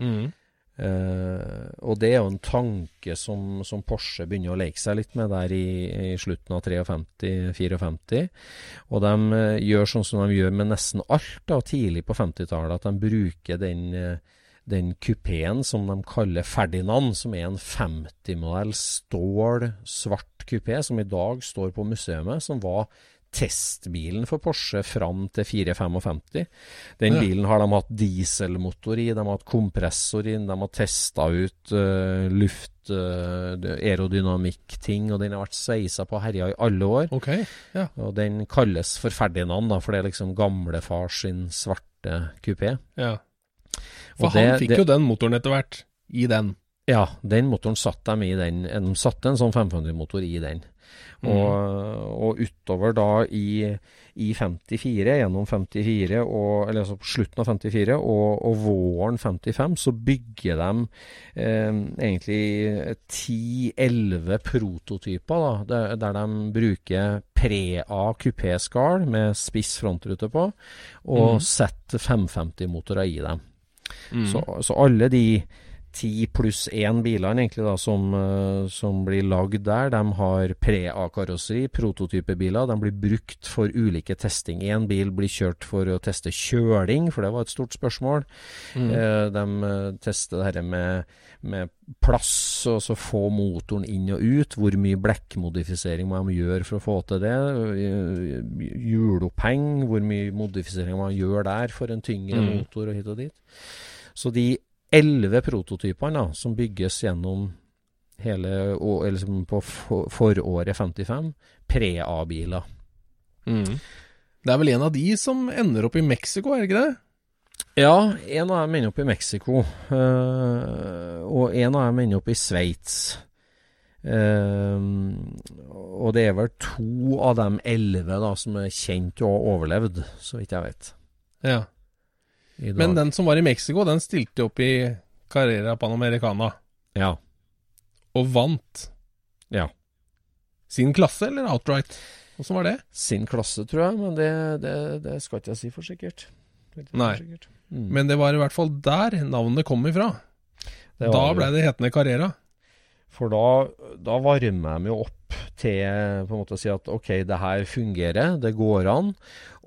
Mm. Eh, og det er jo en tanke som, som Porsche begynner å leke seg litt med der i, i slutten av 53-54. Og de uh, gjør sånn som de gjør med nesten alt da, tidlig på 50-tallet, at de bruker den, uh, den kupeen som de kaller Ferdinand, som er en 50-modell stål, svart kupé, som i dag står på museet, som var testbilen for Porsche fram til 455. Den bilen har de hatt dieselmotor i, de har hatt kompressor i, de har testa ut uh, luft, uh, aerodynamikk-ting, og den har vært sveisa på herja i alle år. Okay, Ja. Og den kalles for Ferdinand, da, for det er liksom gamlefar sin svarte kupé. ja. For Og han det- fikk det- jo den motoren etter hvert. I den. Ja, den motoren satte de i den. De satte en sånn 500-motor i den. Mm. Og, og utover da i, i 54, gjennom 54, og, eller altså på slutten av 54 og, og våren 55, så bygger de eh, egentlig 10-11 prototyper, da, der, der de bruker pre-A kupéskall med spiss frontrute på, og mm. setter 550-motorer i dem. Mm. Så, så alle de ti pluss én bilene egentlig da, som, eh, som blir lagd der, de har pre-A-karosseri, prototypebiler. De blir brukt for ulike testing. Én bil blir kjørt for å teste kjøling, for det var et stort spørsmål. Mm. Eh, de eh, tester det her med, med plass, og så få motoren inn og ut. Hvor mye blekkmodifisering må de gjøre for å få til det? Hjuloppheng, hvor mye modifisering må man gjøre der for en tyngre Mm. motor og hit og dit. Så de elleve prototypene da, som bygges gjennom hele eller liksom på foråret 55, pre-A-biler. Mm. Det er vel en av de som ender opp i Mexico, er det ikke det? Ja, en av dem ender opp i Mexico, eh, og en av dem ender opp i Sveits. Eh, og det er vel to av de elleve som er kjent og ha overlevd, så vidt jeg vet. Ja. Men den som var i Mexico, den stilte opp i Carrera Panamericana Ja. og vant. Ja. Sin klasse, eller outright? Åssen var det? Sin klasse, tror jeg, men det, det, det skal ikke jeg si for sikkert. Er Nei. for sikkert. Mm. Men det var i hvert fall der navnet kom ifra. Da blei det hetende Carrera. For da, da varmer jeg meg opp til på en måte å si at ok, det her fungerer, det går an.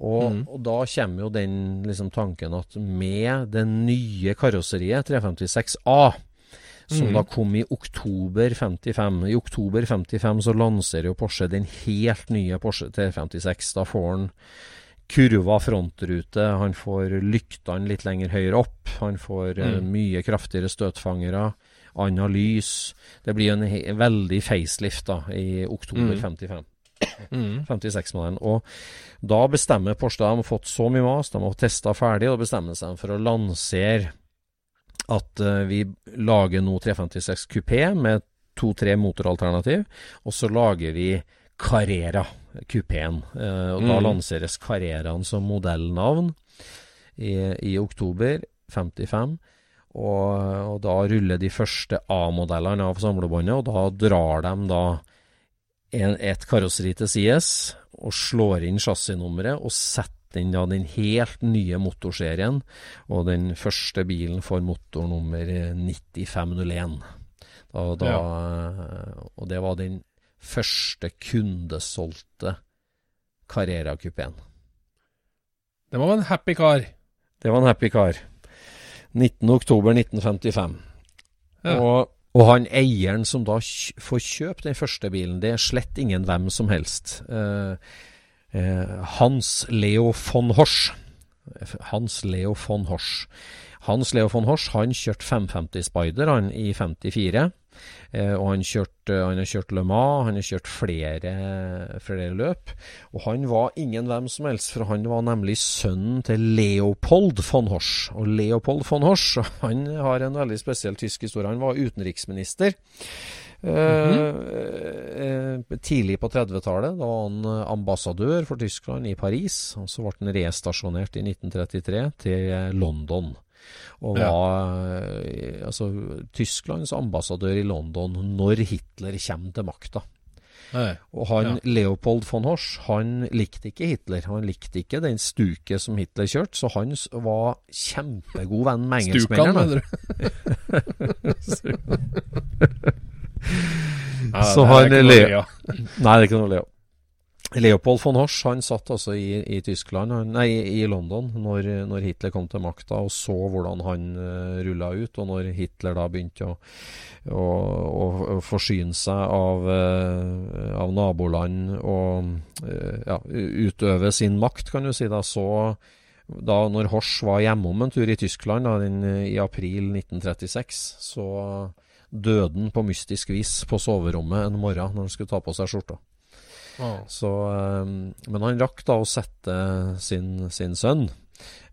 Og, Mm. og da kommer jo den liksom tanken at med det nye karosseriet, 356A, som mm. da kom i oktober 55. I oktober 55 så lanserer jo Porsche den helt nye Porsche 356. Da får han kurva frontrute, han får lyktene litt lenger høyere opp, han får eh, Mm. mye kraftigere støtfangere, anna lys. Det blir en veldig facelift da, i oktober Mm. 55. Mm. 56-modellen. Og da bestemmer Porsche De har fått så mye mas, de har testa ferdig, og bestemmer seg for å lansere at uh, vi lager nå 356 kupé med to-tre motoralternativ, og så lager vi Carrera, kupeen. Uh, og Da Mm. lanseres Carreraen som modellnavn i, i oktober 55. Og, og da ruller de første A-modellene av samlebåndet, og da drar de da en, et karosseri til sides og slår inn chassisnummeret og setter inn da den helt nye motorserien. Og den første bilen får motornummer 9501. Da, da, Og det var den første kundesolgte Carrera-kupeen. Det var en happy car. Det var en happy car. 19.10.1955. Ja. Og, og han eieren som da får kjøpe den første bilen, det er slett ingen hvem som helst. Eh, eh, Hans Leo von Horsch. Hans Leo von Horsch. Hans Leo von Horsch han kjørte 550 Spider han i 54. Eh, og han, kjørte, han har kjørt Le Mans, han har kjørt flere, flere løp. Og han var ingen hvem som helst, for han var nemlig sønnen til Leopold von Horsch. Og Leopold von Horsch han har en veldig spesiell tysk historie. Han var utenriksminister. Eh, eh, tidlig på 30-tallet. Da var han eh, ambassadør for Tyskland i Paris. Og så ble han restasjonert i 1933 til eh, London. Og Ja. var eh, altså, Tysklands ambassadør i London når Hitler kommer til makta. Nei. Og han Ja. Leopold von Horsch, han likte ikke Hitler. Han likte ikke den stuket som Hitler kjørte, så han var kjempegod venn med Stukan, engelskmennene. mener du? Ja, Så det han. Nei, det er ikke noe Leo. Leopold von Hors, han satt altså i, i Tyskland, nei, i London når, når Hitler kom til makta, og så hvordan han uh, rulla ut. Og når Hitler da begynte å, å, å, å forsyne seg av, uh, av naboland og uh, ja, utøve sin makt, kan du si, da så da når Hors var hjemom en tur i Tyskland da, den, eh, i april 1936, så døde han på mystisk vis på soverommet en morgen når han skulle ta på seg skjorta. Så, eh, men han rakk da å sette sin, sin sønn,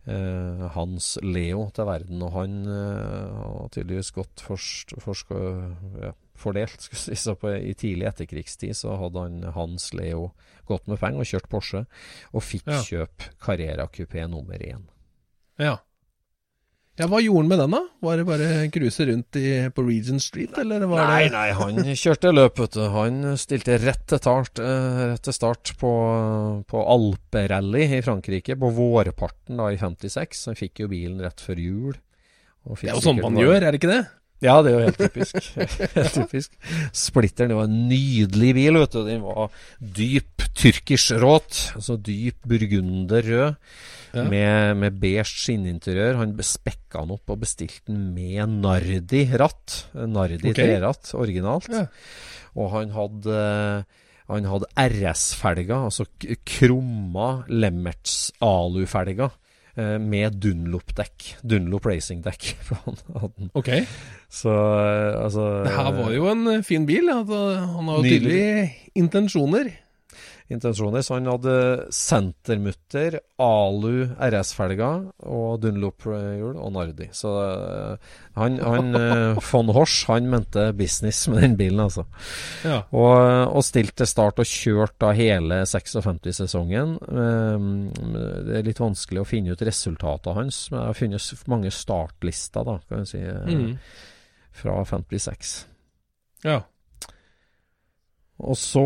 eh, Hans Leo, til verden. Og han eh, har tydeligvis gått forst, forsk, ja, fordelt. Si, så på, I tidlig etterkrigstid så hadde han Hans Leo gått med penger og kjørt Porsche, og fikk Ja. kjøpe Carrera Coupé nummer én. Ja. Ja. Hva gjorde han med den, da? Var det bare cruise rundt i, på Regent Street, eller var Nei, det nei, nei, han kjørte løp, vet du. Han stilte rett til start, eh, rett til start på, på alperally i Frankrike på vårparten da i 56. Han fikk jo bilen rett før jul. Det er jo sånn man gjør, er det ikke det? Ja, det er jo helt typisk. helt typisk. Splitteren det var en nydelig bil, vet du. Den var dyp tyrkisk råt, altså dyp burgunderrød. Ja. Med, med beige skinninteriør. Han spekka den opp og bestilte den med Nardi-ratt. Nardi okay. treratt, originalt. Ja. Og han hadde han hadde RS-felger, altså krumma Lemmerts alufelger. Eh, Med Dunlop-dekk. Dunlop racing-dekk. Han hadde den. Ok. Så eh, altså Det her var jo en eh, fin bil. Altså, han har jo tydelige intensjoner. Intensjoner. Så han hadde sentermutter, alu RS-felger og Dunlop-hjul og Nardi. Så eh, han, han eh, von Hors han mente business med den bilen, altså. Ja. Og, og stilte til start og kjørte da hele 56-sesongen. Det er litt vanskelig å finne ut resultatet hans, men jeg har funnet mange startlister, da, kan jeg si, eh, Mm. fra 56. ja. Og så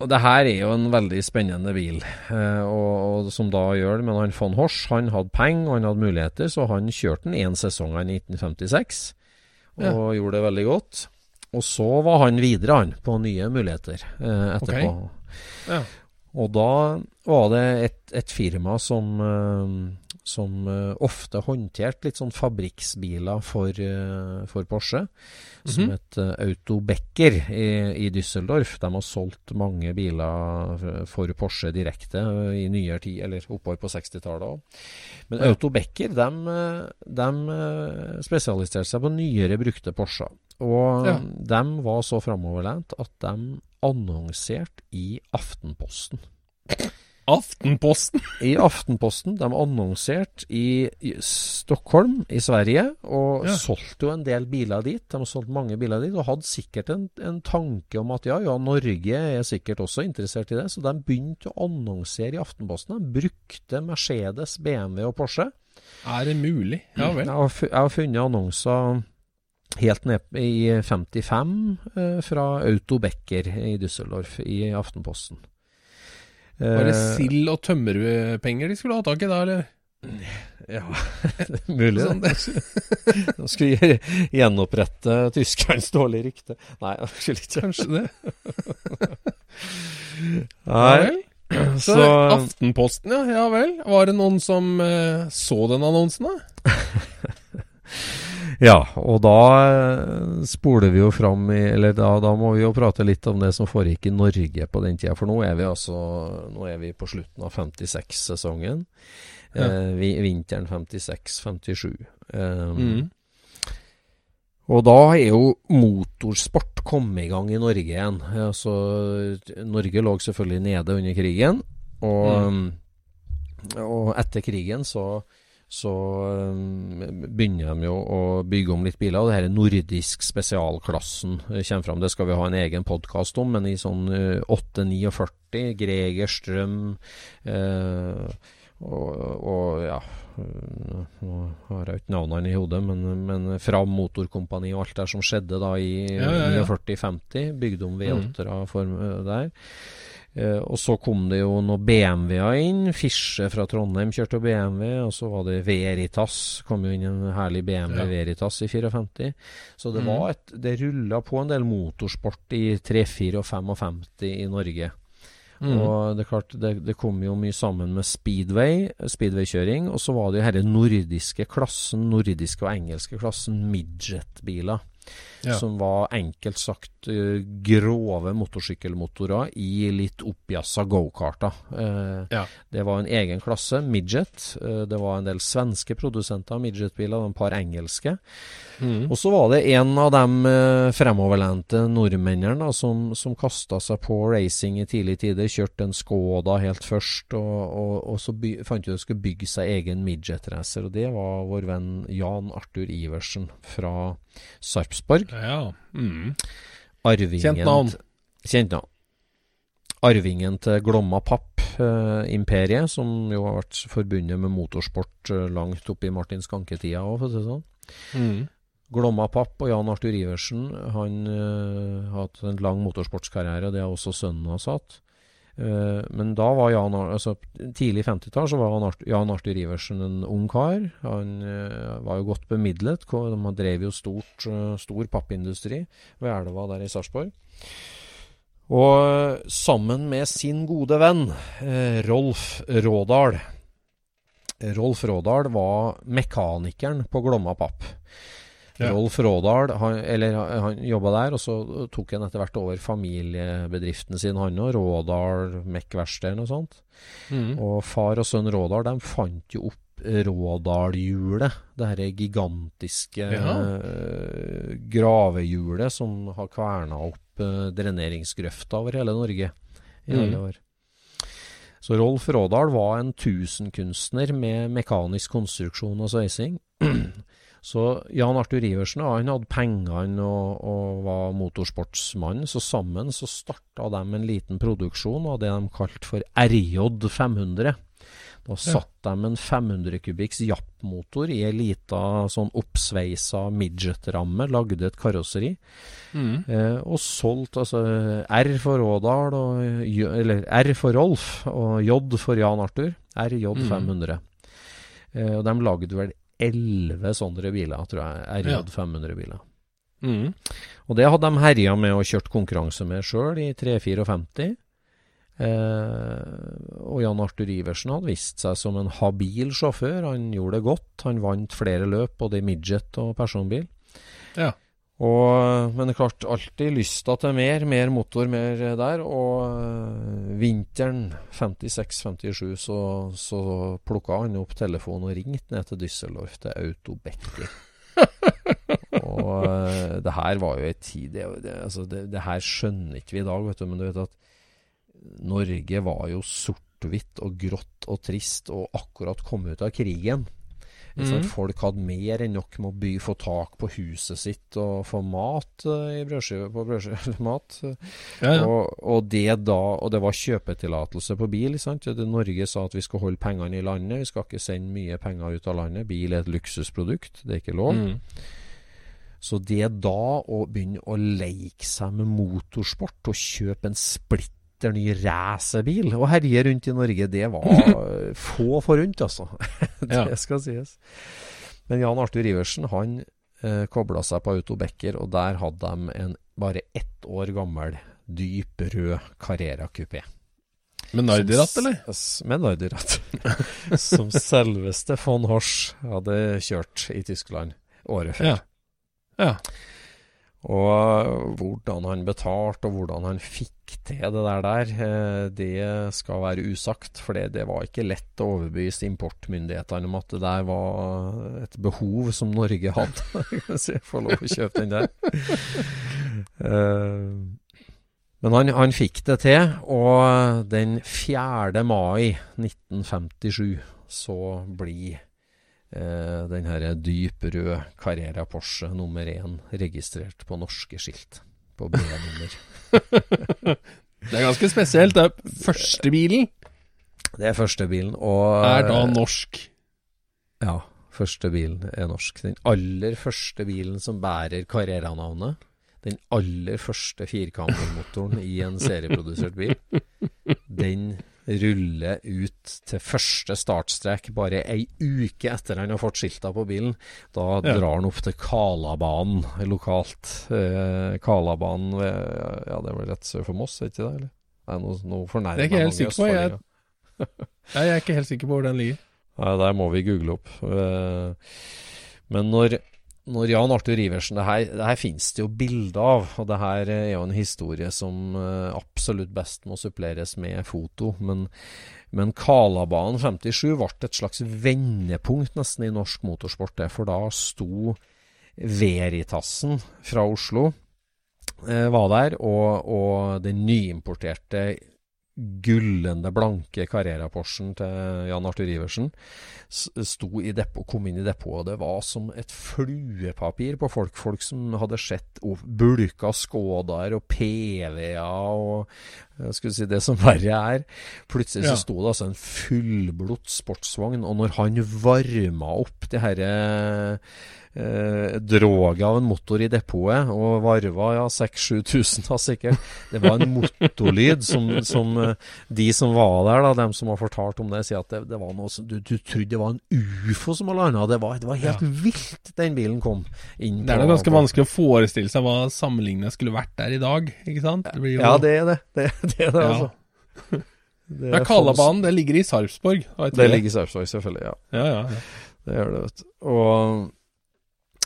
Og det her er jo en veldig spennende bil, eh, og, og som da gjør det. Men han von Hors han hadde penger og han hadde muligheter, så han kjørte den én sesong i 1956 og Ja. gjorde det veldig godt. Og så var han videre, han, på nye muligheter eh, etterpå. Ja. Og da var det et, et firma som, eh, som eh, ofte håndterte litt sånn fabrikksbiler for, eh, for Porsche, som Mhm. het uh, Auto Becker i, i Düsseldorf. De har solgt mange biler for Porsche direkte eh, i nyere tid, eller oppover på 60-tallet òg. Men Ja. Auto Becker de, eh, de eh, spesialiserte seg på nyere brukte Porscher. Og Ja. de var så framoverlent at de annonserte i Aftenposten. Aftenposten! I Aftenposten. De annonserte i, i Stockholm i Sverige, og Ja. solgte jo en del biler dit. De har solgt mange biler dit, og hadde sikkert en, en tanke om at ja, ja, Norge er sikkert også interessert i det. Så de begynte å annonsere i Aftenposten. De brukte Mercedes, BMW og Porsche. Er det mulig? Ja vel. Jeg har, fu- jeg har funnet annonser helt ned i 55 eh, fra Auto Becker i Düsseldorf i Aftenposten. Var det Eh, sild- og tømmerpenger de skulle ha tak i da, eller? Ja, mulig Sånn, det. Nå skal vi gjenopprette tyskerens dårlige rykte. Nei, kanskje ikke. Kanskje det. Nei. Så, så Aftenposten, ja. Ja vel. Var det noen som eh, så den annonsen, da? Ja, og da eh, spoler vi jo fram i Eller da, da må vi jo prate litt om det som foregikk i Norge på den tida. For nå er vi altså Nå er vi på slutten av 56-sesongen. Ja. Eh, vi, vinteren 56-57. Eh, Mm. Og da er jo motorsport kommet i gang i Norge igjen. Altså, Norge lå selvfølgelig nede under krigen. Og, og etter krigen så, så um, begynner de jo å bygge om litt biler. Og det her er nordisk spesialklassen eh, kommer fram. Det skal vi ha en egen podkast om, men i sånn 8-49, Greger Strøm eh, og, og ja Nå har jeg ikke navnene i hodet, men, men Fram Motorkompani og alt det som skjedde da i Ja, ja, ja. 49-50. Bygde om V8-er mm. der. Eh, og så kom det jo noen BMW-er inn. Fische fra Trondheim kjørte BMW. Og så var det Veritas. kom jo inn en herlig BMW Ja. Veritas i 54. Så det Mhm. var et Det rulla på en del motorsport i 3-4 og 55 i Norge. Mm. Og det er klart, det, det kom jo mye sammen med speedway, speedwaykjøring. Og så var det jo denne nordiske klassen, nordiske og engelske klassen, midget-biler. Ja. Som var enkelt sagt eh, grove motorsykkelmotorer i litt oppjassa gokarter. Uh, Ja. Det var en egen klasse, midget. Eh, det var en del svenske produsenter av midgetbiler, et par engelske. Mm. Og så var det en av de eh, fremoverlente nordmennene da, som, som kasta seg på racing i tidlige tider. Kjørte en Skoda helt først, og, og, og så by, fant ut at de skulle bygge seg egen midget-racer. Og det var vår venn Jan Arthur Iversen fra Sarpsborg. Ja. Mm. Arvingen Kjent navn. Kjent navn. Arvingen til Glomma Papp, eh, som jo har vært forbundet med motorsport eh, langt opp i Martin Skanke-tida òg, for å si det sånn. Mm. Glomma Papp og Jan Arthur Iversen Han eh, har hatt en lang motorsportskarriere, det har også sønnen hans hatt. Eh, men da var Jan altså, tidlig 50-tall så var Arthur, Jan Arthur Iversen en ung kar. Han uh, var jo godt bemidlet. De drev jo stort, uh, stor pappindustri ved elva der i Sarpsborg. Og uh, sammen med sin gode venn Rolf Rådal Rolf Rådal var mekanikeren på Glomma Papp. Ja. Rolf Rådal han, eller, han jobba der, og så tok han etter hvert over familiebedriften sin, han òg. Rådal Mekkverksteder og sånt. Mm. Og far og sønn Rådal de fant jo opp Rådalhjulet. Det her gigantiske Ja. uh, gravehjulet som har kverna opp uh, dreneringsgrøfta over hele Norge i Mm. alle år. Så Rolf Rådal var en tusenkunstner med mekanisk konstruksjon og sveising. Så Jan Arthur Iversen han hadde pengene og, og var motorsportsmann, så sammen så starta de en liten produksjon av det de kalte for RJ 500. Da satt de en 500 kubikks Japp-motor i ei lita sånn oppsveisa midget-ramme, lagde et karosseri. Mm. Eh, og solgte altså R for Rådal, og, eller R for Rolf, og J for Jan Arthur. RJ 500. Eh, og de lagde vel elleve sånne biler, tror jeg. RJ 500-biler. Mm. Og det hadde de herja med og kjørt konkurranse med sjøl i 3-54. Eh, og Jan Arthur Iversen hadde vist seg som en habil sjåfør. Han gjorde det godt. Han vant flere løp, både i midget og personbil. Ja. Og, men det er klart, alltid lysta til mer. Mer motor, mer der. Og øh, vinteren 56-57 så, så plukka han opp telefonen og ringte ned til Düsseldorf, til Autobecker. Og øh, det her var jo ei tid det, det, altså det, det, her skjønner ikke vi i dag, vet du. Men du vet at Norge var jo sort-hvitt og grått og trist og akkurat kommet ut av krigen. Mm. Folk hadde mer enn nok med å by, få tak på huset sitt og få mat uh, i brødskive på brødskive mat. Ja, ja. Og, og, det da Og det var kjøpetillatelse på bil. Sant? Det, Norge sa at vi skal holde pengene i landet. Vi skal ikke sende mye penger ut av landet. Bil er et luksusprodukt. Det er ikke lov. Mm. Så det da å begynne å leke seg med motorsport og kjøpe en splitt splitter ny racerbil og herje rundt i Norge, det var få forunt, altså. det ja. skal sies. Men Jan Arthur Iversen han eh, kobla seg på Auto Becker, og der hadde de en bare ett år gammel, dyp rød Carrera kupé. Med Nardi-ratt, eller? Med Nardi-ratt. som selveste von Horsch hadde kjørt i Tyskland året før. Ja. ja. Og hvordan han betalte, og hvordan han fikk til det der, der eh, det skal være usagt. For det, var ikke lett å overbevise importmyndighetene om at det der var et behov som Norge hadde. Så jeg får lov å kjøpe den der. Eh, men han, han fikk det til, og den 4. mai 1957 så blir eh, den her dyp rød Carrera Porsche nummer én registrert på norske skilt. På B-nummer. det er ganske spesielt. Det er første bilen. Det er første bilen, og Er da norsk? Ja, første bilen er norsk. Den aller første bilen som bærer Carrera-navnet. Den aller første firkammermotoren i en serieprodusert bil. Den rulle ut til første startstrek bare ei uke etter han har fått skilta på bilen. Da ja. drar han opp til Kalabanen lokalt. Eh, Kalabanen ved, Ja, det er vel rett sør for Moss, er ikke det? eller? Nei, nå, nå fornærmer jeg sikker på. Jeg, jeg er ikke helt sikker på hvor den ligger. Nei, der må vi google opp. Eh, men når når Jan Arthur Iversen det her, det her finnes det jo bilder av, og det her er jo en historie som uh, absolutt best må suppleres med foto. Men, men Kalabanen 57 ble et slags vendepunkt nesten i norsk motorsport, for da sto Veritasen fra Oslo uh, var der, og, og den nyimporterte gullende, blanke Carrera-Porschen til Jan Arthur Iversen sto i depot, kom inn i depotet, og det var som et fluepapir på folk. Folk som hadde sett bulka Skodaer og PV-er og skulle si det som verre er. Plutselig så sto det altså en fullblods sportsvogn, og når han varma opp det herre eh, droget av en motor i depotet, og varva ja, 6000-7000 da sikkert. Det var en motorlyd som, som, eh, de som var der, da, dem som har fortalt om det, sier at det, det var noe som du, du, trodde det var en ufo som hadde landa. Det, det, var helt ja. vilt, den bilen kom inn. Det er da ganske vanskelig å forestille seg hva sammenlignet skulle vært der i dag, ikke sant? Det jo... Ja, det er det. Det, det er det, ja. altså. Det er Kalabanen, det ligger i Sarpsborg? Det ligger i Sarpsborg, selvfølgelig. Ja. Ja, ja, ja. Det gjør det, vet du. Og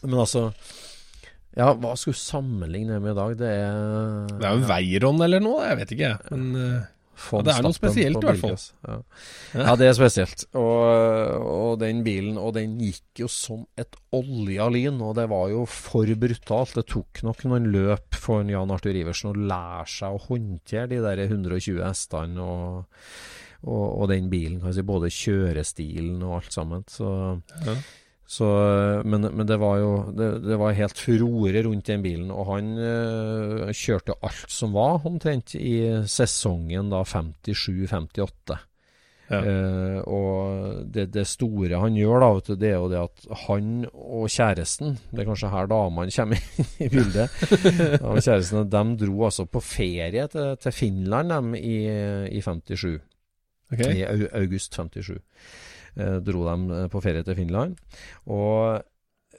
men altså Ja, hva skulle sammenligne med i dag? Det er Det er jo Veiron eller noe, jeg vet ikke. Men uh, ja, det er noe spesielt i hvert fall. Ja. ja. det er spesielt. Og, og, den bilen Og den gikk jo som et olja lyn, og det var jo for brutalt. Det tok nok noen løp for Jan Arthur Iversen å lære seg å håndtere de der 120 hestene og, og, og den bilen. Kan si, både kjørestilen og alt sammen. Så ja. Så, men, men, det var jo det, det, var helt furore rundt den bilen, og han øh, kjørte alt som var, omtrent, i sesongen da 57-58. Ja. Uh, og det, det, store han gjør, da, du, det er jo det at han og kjæresten Det er kanskje her damene kommer i bildet. og kjæresten, De dro altså på ferie til, til Finland dem, i, i 57. Okay. I august 57. Eh, dro dem eh, på ferie til Finland. Og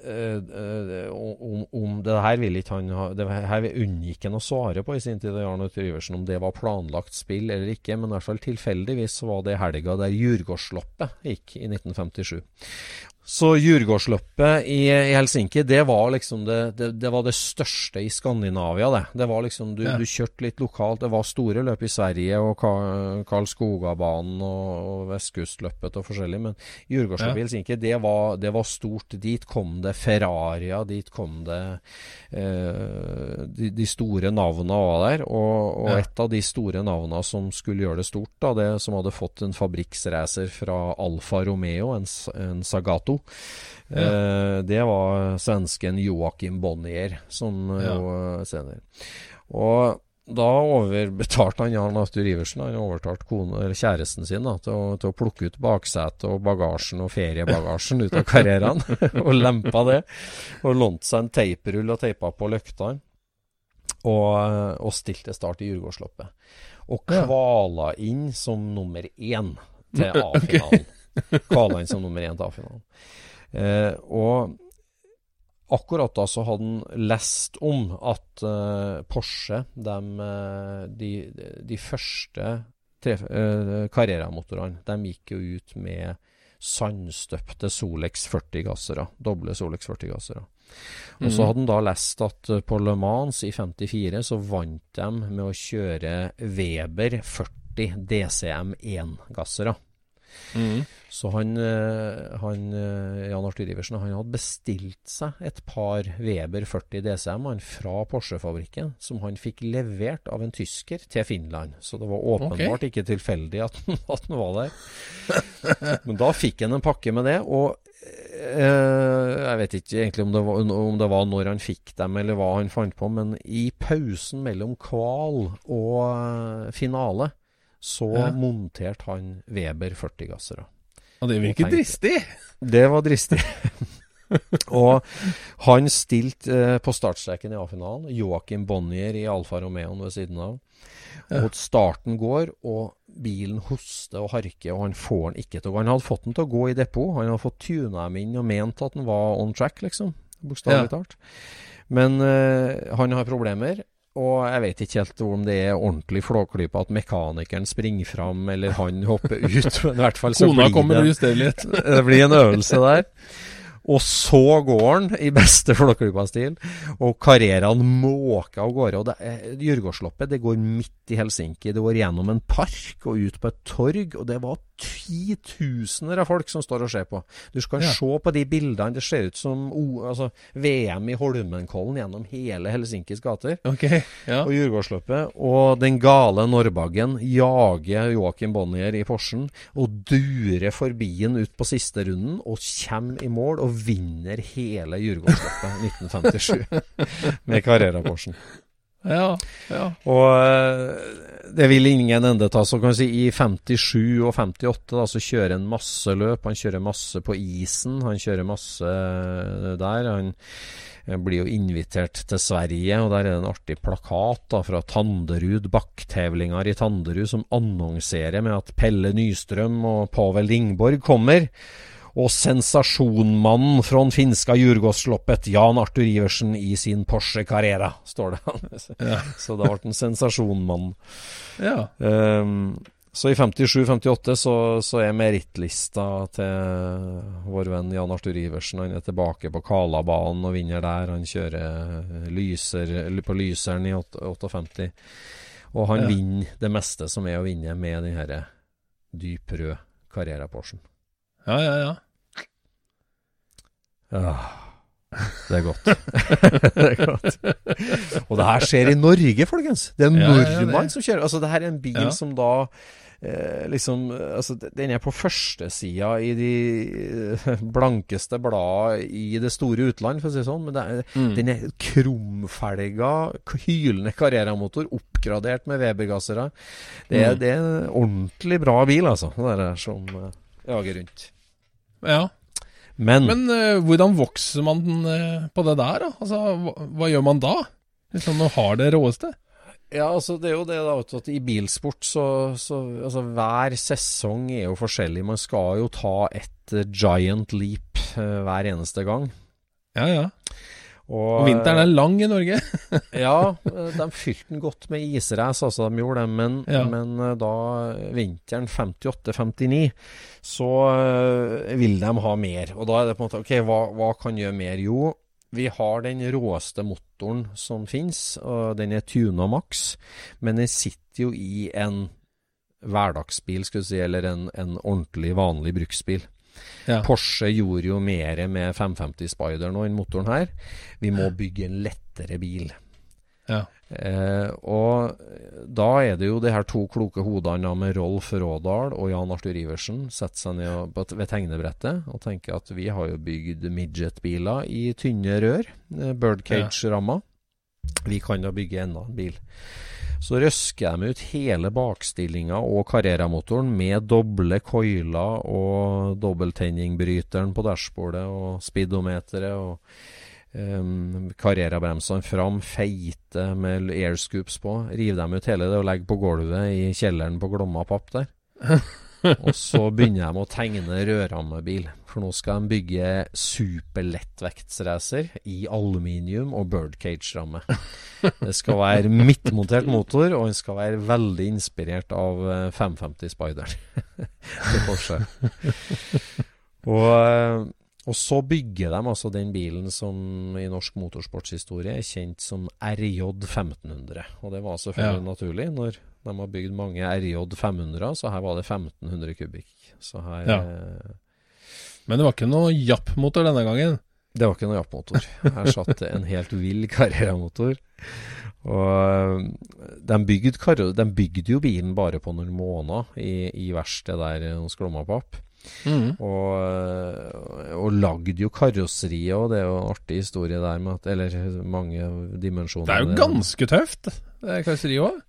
eh, om, om, det her vil ikke han ha Det her unngikk han å svare på i sin tid, Jarl Iversen, om det var planlagt spill eller ikke. Men i hvert fall tilfeldigvis var det helga der Djurgårdsloppet gikk i 1957. Så Djurgårdsløpet i, i, Helsinki, det var liksom det, det, det, var det største i Skandinavia, det. Det var liksom, du, ja. du, kjørte litt lokalt. Det var store løp i Sverige, og Karl Skogabanen og, og Vestkustløpet og forskjellig. Men Djurgårdsløpet ja. i Helsinki, det var, det var, stort. Dit kom det Ferraria, dit kom det eh, de, de, store navna var der. Og, og ja. et av de store navna som skulle gjøre det stort, da, det som hadde fått en fabrikksracer fra Alfa Romeo, en, en Sagato ja. Eh, det var svensken Joakim Bonnier, som ja. jo senere. Og da overbetalte han Jan Arthur Iversen han overtalte kjæresten sin da, til, å, til å plukke ut baksetet og bagasjen og feriebagasjen ut av karrieren. og lempa det. Og lånte seg en teiprull og teipa på løktene. Og, og stilte start i Djurgårdsloppet. Og kvala inn som nummer én til A-finalen. Kvala inn som nummer én til A-finalen. Eh, og akkurat da så hadde han lest om at eh, Porsche, de, eh, de, de første eh, karrieremotorene, de gikk jo ut med sandstøpte Solex 40-gassere. Doble Solex 40-gassere. Og så mm. hadde han da lest at eh, på Le Mans i 54 så vant de med å kjøre Weber 40 DCM1-gassere. Mm. Så han, eh, han, eh, Jan Arthur Iversen han hadde bestilt seg et par Weber 40 DCM fra Porsche-fabrikken, som han fikk levert av en tysker til Finland. Så det var åpenbart okay. ikke tilfeldig at, at han var der. Men da fikk han en pakke med det. og eh, jeg vet ikke egentlig om det, var, om det, var, når han fikk dem, eller hva han fant på, men i pausen mellom kval og finale så ja. monterte han Weber 40-gassere. Og det virker dristig! Det var dristig. og han stilte eh, på startstreken i A-finalen. Joakim Bonnier i Alfa Romeoen ved siden av. Og starten går, og bilen hoster og harker, og han får den ikke til å gå. Han hadde fått den til å gå i depot. Han hadde fått tuna dem inn og ment at den var on track, liksom. Bokstavelig ja. talt. Men eh, han har problemer. Og jeg vet ikke helt om det er ordentlig flåklype at mekanikeren springer fram, eller han hopper ut. Men i hvert fall så Kona kommer og justerer litt. det blir en øvelse der. Og så går han i beste Flåklypa-stil, og karrierene måker av gårde. og det, Djurgårdsloppet det går midt i Helsinki. Det går gjennom en park og ut på et torg, og det var titusener av folk som står og ser på. Du skal ja. se på de bildene. Det ser ut som oh, altså, VM i Holmenkollen gjennom hele Helsinkis gater. Okay, ja. Og Djurgårdsløpet. Og den gale Norrbagen jager Joakim Bonnier i Porschen og durer forbi den ut på siste runden og kommer i mål og vinner hele Jurgårdsløpet 1957 med Carrera-Porschen. Ja, ja. Og eh, det vil ingen ende ta. Så kan vi si I 57 og 58 da, så kjører han masse løp. Han kjører masse på isen. Han kjører masse eh, der. Han blir jo invitert til Sverige, og der er det en artig plakat da, fra Tanderud, bakktevlinger i Tanderud, som annonserer med at Pelle Nystrøm og Pavel Ringborg kommer. Og sensasjonmannen fra den finska Djurgårdsloppet, Jan Arthur Iversen, i sin Porsche Carrera, står det. ja. Så det ble en sensasjonmann. Ja. Um, så i 57-58 så, så, er merittlista til vår venn Jan Arthur Iversen. Han er tilbake på Kalabanen og vinner der. Han kjører lyser, på Lyseren i 58. Og han ja. vinner det meste som er å vinne med den herre dyprød Carrera-Porschen. Ja, ja, ja. Ja, det er godt. det er godt. Og det her skjer i Norge, folkens. Det er en ja, nordmann ja, som kjører. Altså, det her er en bil som da eh, liksom Altså, den er på førstesida i de eh, blankeste blad i det store utland, for å si det sånn. Men det er, mm. den er krumfelga, hylende karrieremotor, oppgradert med Weber-gassere. Det, mm. det, er en ordentlig bra bil, altså. Det der som uh, jager rundt. Ja. Men, Men uh, hvordan vokser man uh, på det der, da? Altså, hva, hva gjør man da? Hvis man har det råeste? Ja, altså det er jo det da, at i bilsport så, så altså, Hver sesong er jo forskjellig. Man skal jo ta et uh, giant leap hver eneste gang. Ja, ja. Og vinteren er lang i Norge. ja, de fylte den godt med israce, altså de gjorde det. Men, Ja. men eh, da vinteren 58-59, så eh, vil de ha mer. Og da er det på en måte OK, hva, hva kan gjøre mer? Jo, vi har den råeste motoren som finnes, og den er tuna maks. Men den sitter jo i en hverdagsbil, skal du si, eller en, en ordentlig, vanlig bruksbil. Ja. Porsche gjorde jo mer med 550 Spider nå enn motoren her. Vi må bygge en lettere bil. Ja. Eh, og da er det jo de her to kloke hodene med Rolf Rådal og Jan Arthur Iversen setter seg ned ved tegnebrettet og tenker at vi har jo bygd midget-biler i tynne rør, eh, birdcage-rammer. Vi kan da bygge enda en bil. Så røsker de ut hele bakstillinga og Carrera-motoren med doble coiler og dobbelttenningbryteren på dashbordet og speedometeret og um, Carrera-bremsene fram, feite med airscoops på. River dem ut hele det og legger på gulvet i kjelleren på Glomma papp der. og så begynner de å tegne rødrammebil. For nå skal de bygge superlettvektsracer i aluminium og birdcage-ramme. Det skal være midtmontert motor, og den skal være veldig inspirert av eh, 550 Spider til Porsche. Og, eh, og så bygger de altså den bilen som i norsk motorsportshistorie er kjent som RJ 1500. Og det var selvfølgelig Ja. naturlig når de har bygd mange RJ 500, så her var det 1500 kubikk. Så her Ja. Eh, Men det var ikke noe japp-motor denne gangen. det var ikke noe jappmotor. Her satt det en helt vill Carrera-motor. Og øh, de bygde, karo- de bygde jo bilen bare på noen måneder i, i verkstedet der hos Glommapapp. Mm. Og, øh, og lagde jo karosseriet, og det er jo en artig historie der med at Eller mange dimensjoner. Det er jo ganske tøft, det karosseriet òg.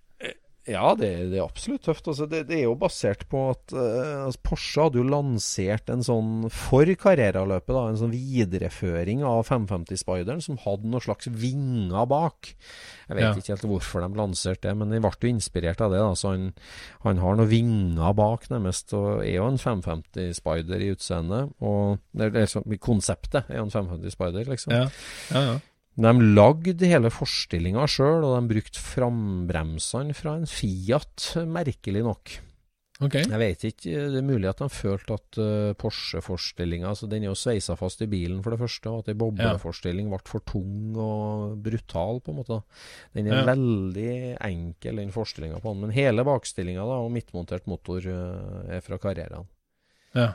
Ja, det, det er absolutt tøft. Altså, det, det er jo basert på at uh, Porsche hadde jo lansert en sånn for Carrera-løpet, da, en sånn videreføring av 550 Spideren som hadde noen slags vinger bak. Jeg vet Ja. ikke helt hvorfor de lanserte det, men de ble jo inspirert av det. da, så Han, han har noen vinger bak, nærmest, og er jo en 550 Spider i utseendet. Og det er liksom, konseptet er jo en 550 Spider, liksom. Ja. ja, ja. De lagde hele forstillinga sjøl, og de brukte frambremsene fra en Fiat, merkelig nok. Okay. Jeg vet ikke, det er mulig at de følte at uh, Porsche-forstillinga altså Den er jo sveisa fast i bilen, for det første, og at ei bobleforstilling ble for tung og brutal, på en måte. Den er Ja. veldig enkel, den forstillinga på den. Men hele bakstillinga da, og midtmontert motor uh, er fra Carreraen. Ja.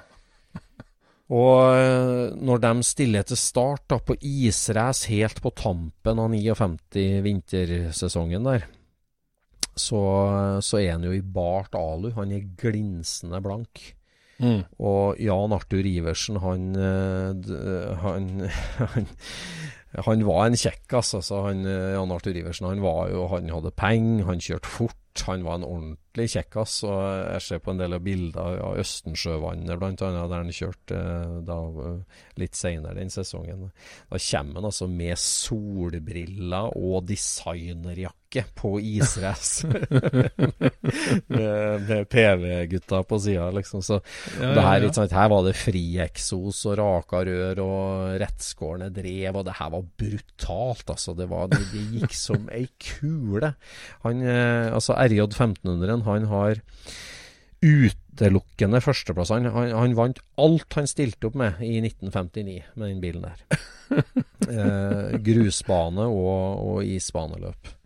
Og eh, når de stiller til start da, på israce helt på tampen av 59 vintersesongen der, så, så er han jo i bart alu. Han er glinsende blank. Mm. Og Jan Arthur Iversen, han, eh, han, han han var en kjekkas, altså. Han, eh, Jan Arthur Iversen han, var jo, han hadde penger, han kjørte fort. Han var en ordentlig kjekkas. Og jeg ser på en del av bilder av Østensjøvannet, annet, der han kjørte eh, da, eh, litt senere den sesongen. Da kommer han altså med solbriller og designerjakke på israce. med med PV-gutta på sida, liksom. Så Ja, det her, ikke sant, her var det frieksos og raka rør og rettskårne drev, og det her var brutalt, altså. Det, var, det, det gikk som ei kule. Han, eh, altså RJ 1500, han har utelukkende førsteplass. Han, han, han vant alt han stilte opp med i 1959 med den bilen der. eh, grusbane og, og isbaneløp.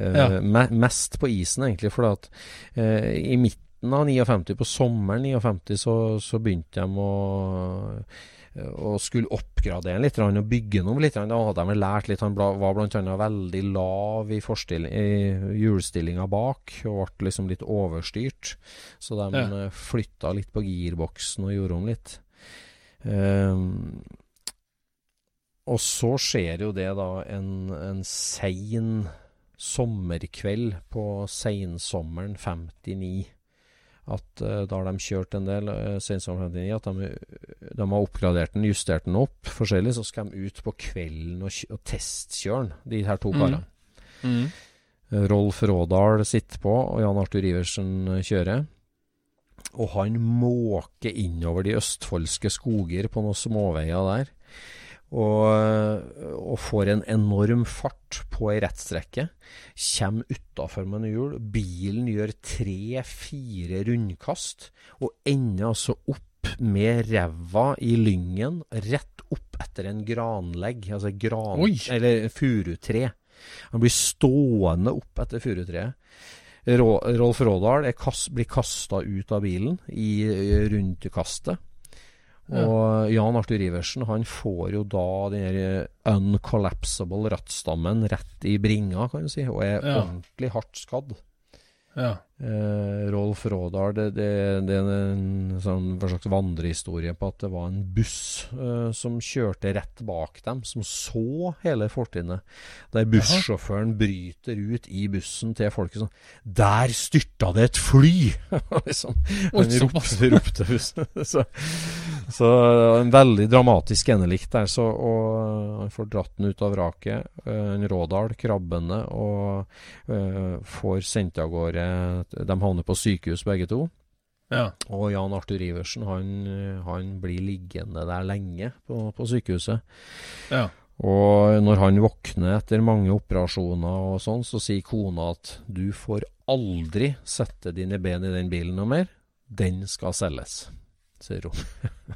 Eh, Ja. me, mest på isen, egentlig, for at eh, i midten av 59, på sommeren 59, så, så begynte de å og skulle oppgradere litt og bygge noe litt. Da hadde de lært litt. Han var bl.a. veldig lav i, i hjulstillinga bak, og ble liksom litt overstyrt. Så de Ja. ja. flytta litt på girboksen og gjorde om litt. Um, og så skjer jo det da en, en sein sommerkveld på seinsommeren 59 at uh, da har de kjørt en del uh, sensommeren 59, at de, de har oppgradert den, justert den opp forskjellig, så skal de ut på kvelden og, og testkjøre den, de her to Mm. karene. Mm. Mm. Rolf Rådal sitter på, og Jan Arthur Iversen eh, kjører. Og han måker innover de østfoldske skoger på noen småveier der. Og, og får en enorm fart på ei rettstrekke. Kommer utafor med en hjul. Bilen gjør tre-fire rundkast, og ender altså opp med ræva i lyngen, rett opp etter en granlegg, altså gran, Oi. eller furutre. Han blir stående opp etter furutreet. Rolf Rådal er kast, blir kasta ut av bilen i eh, rundkastet. Og Jan Arthur Iversen han får jo da den eh, uncollapsable rattstammen rett i bringa, kan du si, og er Ja. ordentlig hardt skadd. Ja. Eh, Rolf Rådal, det, det, det er en sånn slags vandrehistorie på at det var en buss eh, som kjørte rett bak dem, som så hele fortrinnet. Der bussjåføren bryter ut i bussen til folket sånn Der styrta det et fly! liksom. Han ropte, ropte bussen. så, så var en veldig dramatisk endelikt der. Så, og han får dratt den ut av vraket. eh, en Rådal krabbende og uh, får sendt av gårde De havner på sykehus begge to. Ja. Og Jan Arthur Iversen han, han blir liggende der lenge på, på sykehuset. Ja. Og når han våkner etter mange operasjoner og sånn, så sier kona at du får aldri sette dine ben i den bilen noe mer. Den skal selges, sier hun.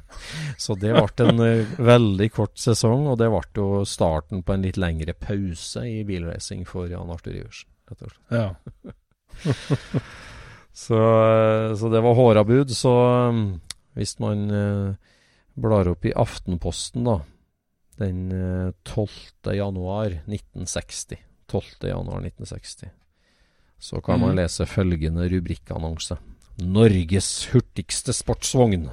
så det ble en eh, veldig kort sesong, og det ble jo starten på en litt lengre pause i bilracing for Jan Arthur Iversen. rett og slett. ja. Så, eh, så det var hårabud. Så um, hvis man eh, blar opp i Aftenposten, da, den eh, 12. januar 1960 12. januar 1960 så kan man Mhm. lese følgende rubrikkannonse. Norges hurtigste sportsvogn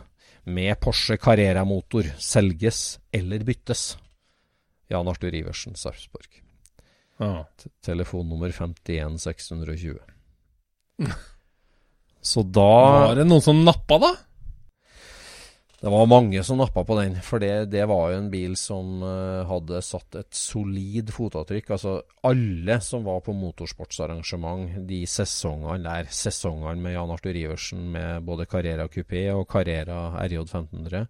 med Porsche Carrera-motor selges eller byttes. Jan Arthur Iversen, Sarpsborg. ja. Telefonnummer 51 620. Så da Var det noen som nappa, da? Det var mange som nappa på den, for det, det var jo en bil som eh, hadde satt et solid fotavtrykk. Altså alle som var på motorsportsarrangement de sesongene der, sesongene med Jan Arthur Iversen med både Carrera Coupé og Carrera RJ 1500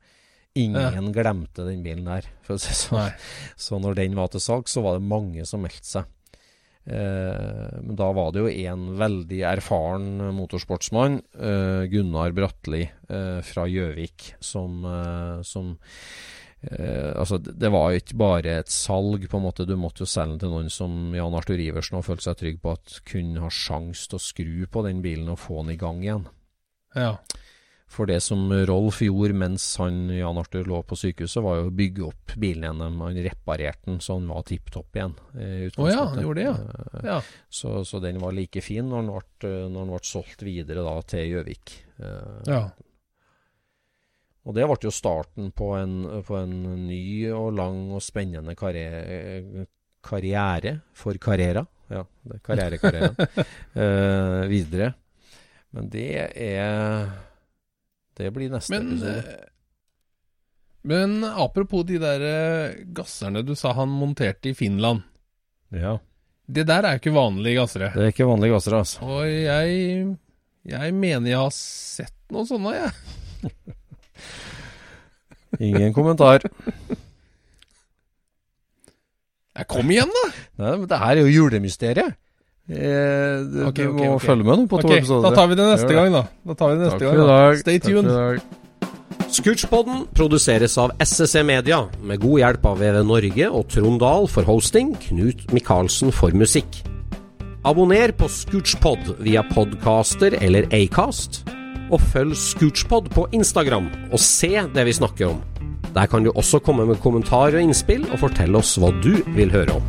Ingen glemte den bilen der, for å si det sånn. Så når den var til salg, så var det mange som meldte seg. Eh, men da var det jo en veldig erfaren motorsportsmann, eh, Gunnar Bratli eh, fra Gjøvik, som, som eh, Altså, det det var jo ikke bare et salg, på en måte. Du måtte jo selge den til noen som Jan Arthur Iversen har følt seg trygg på at kunne ha sjanse til å skru på den bilen og få den i gang igjen. Ja. For det som Rolf gjorde mens han, Jan Arthur lå på sykehuset, var jo å bygge opp bilen igjen. Han reparerte den så den var tipp topp igjen. i Å ja, han gjorde det, ja. Eh, ja. Så, så den var like fin når den ble, når den ble solgt videre da til Gjøvik. Eh, ja. Og det ble jo starten på en, på en ny og lang og spennende karriere, karriere for Carrera. Ja, er karrierekarrieren. eh, videre. Men det er Det blir neste Men, episode. eh, men apropos de der eh, gasserne du sa han monterte i Finland. Ja. Det der er jo ikke vanlige gassere. Det er ikke vanlige gasser, altså. Og jeg Jeg mener jeg har sett noen sånne, jeg. Ingen kommentar. jeg. Kom igjen, da! Nei, men det her er jo julemysteriet. Eh, du, Ok, du må okay, okay. følge med nå på to episoder. da tar vi det neste gang, da. Da tar vi det neste Takk gang. for i da. dag. Stay tuned. Scootchpoden produseres av SSC Media, med god hjelp av VV Norge og Trond Dahl for hosting, Knut Micaelsen for musikk. Abonner på Scootchpod via podcaster eller Acast, og følg Scootchpod på Instagram og se det vi snakker om. Der kan du også komme med kommentarer og innspill, og fortelle oss hva du vil høre om.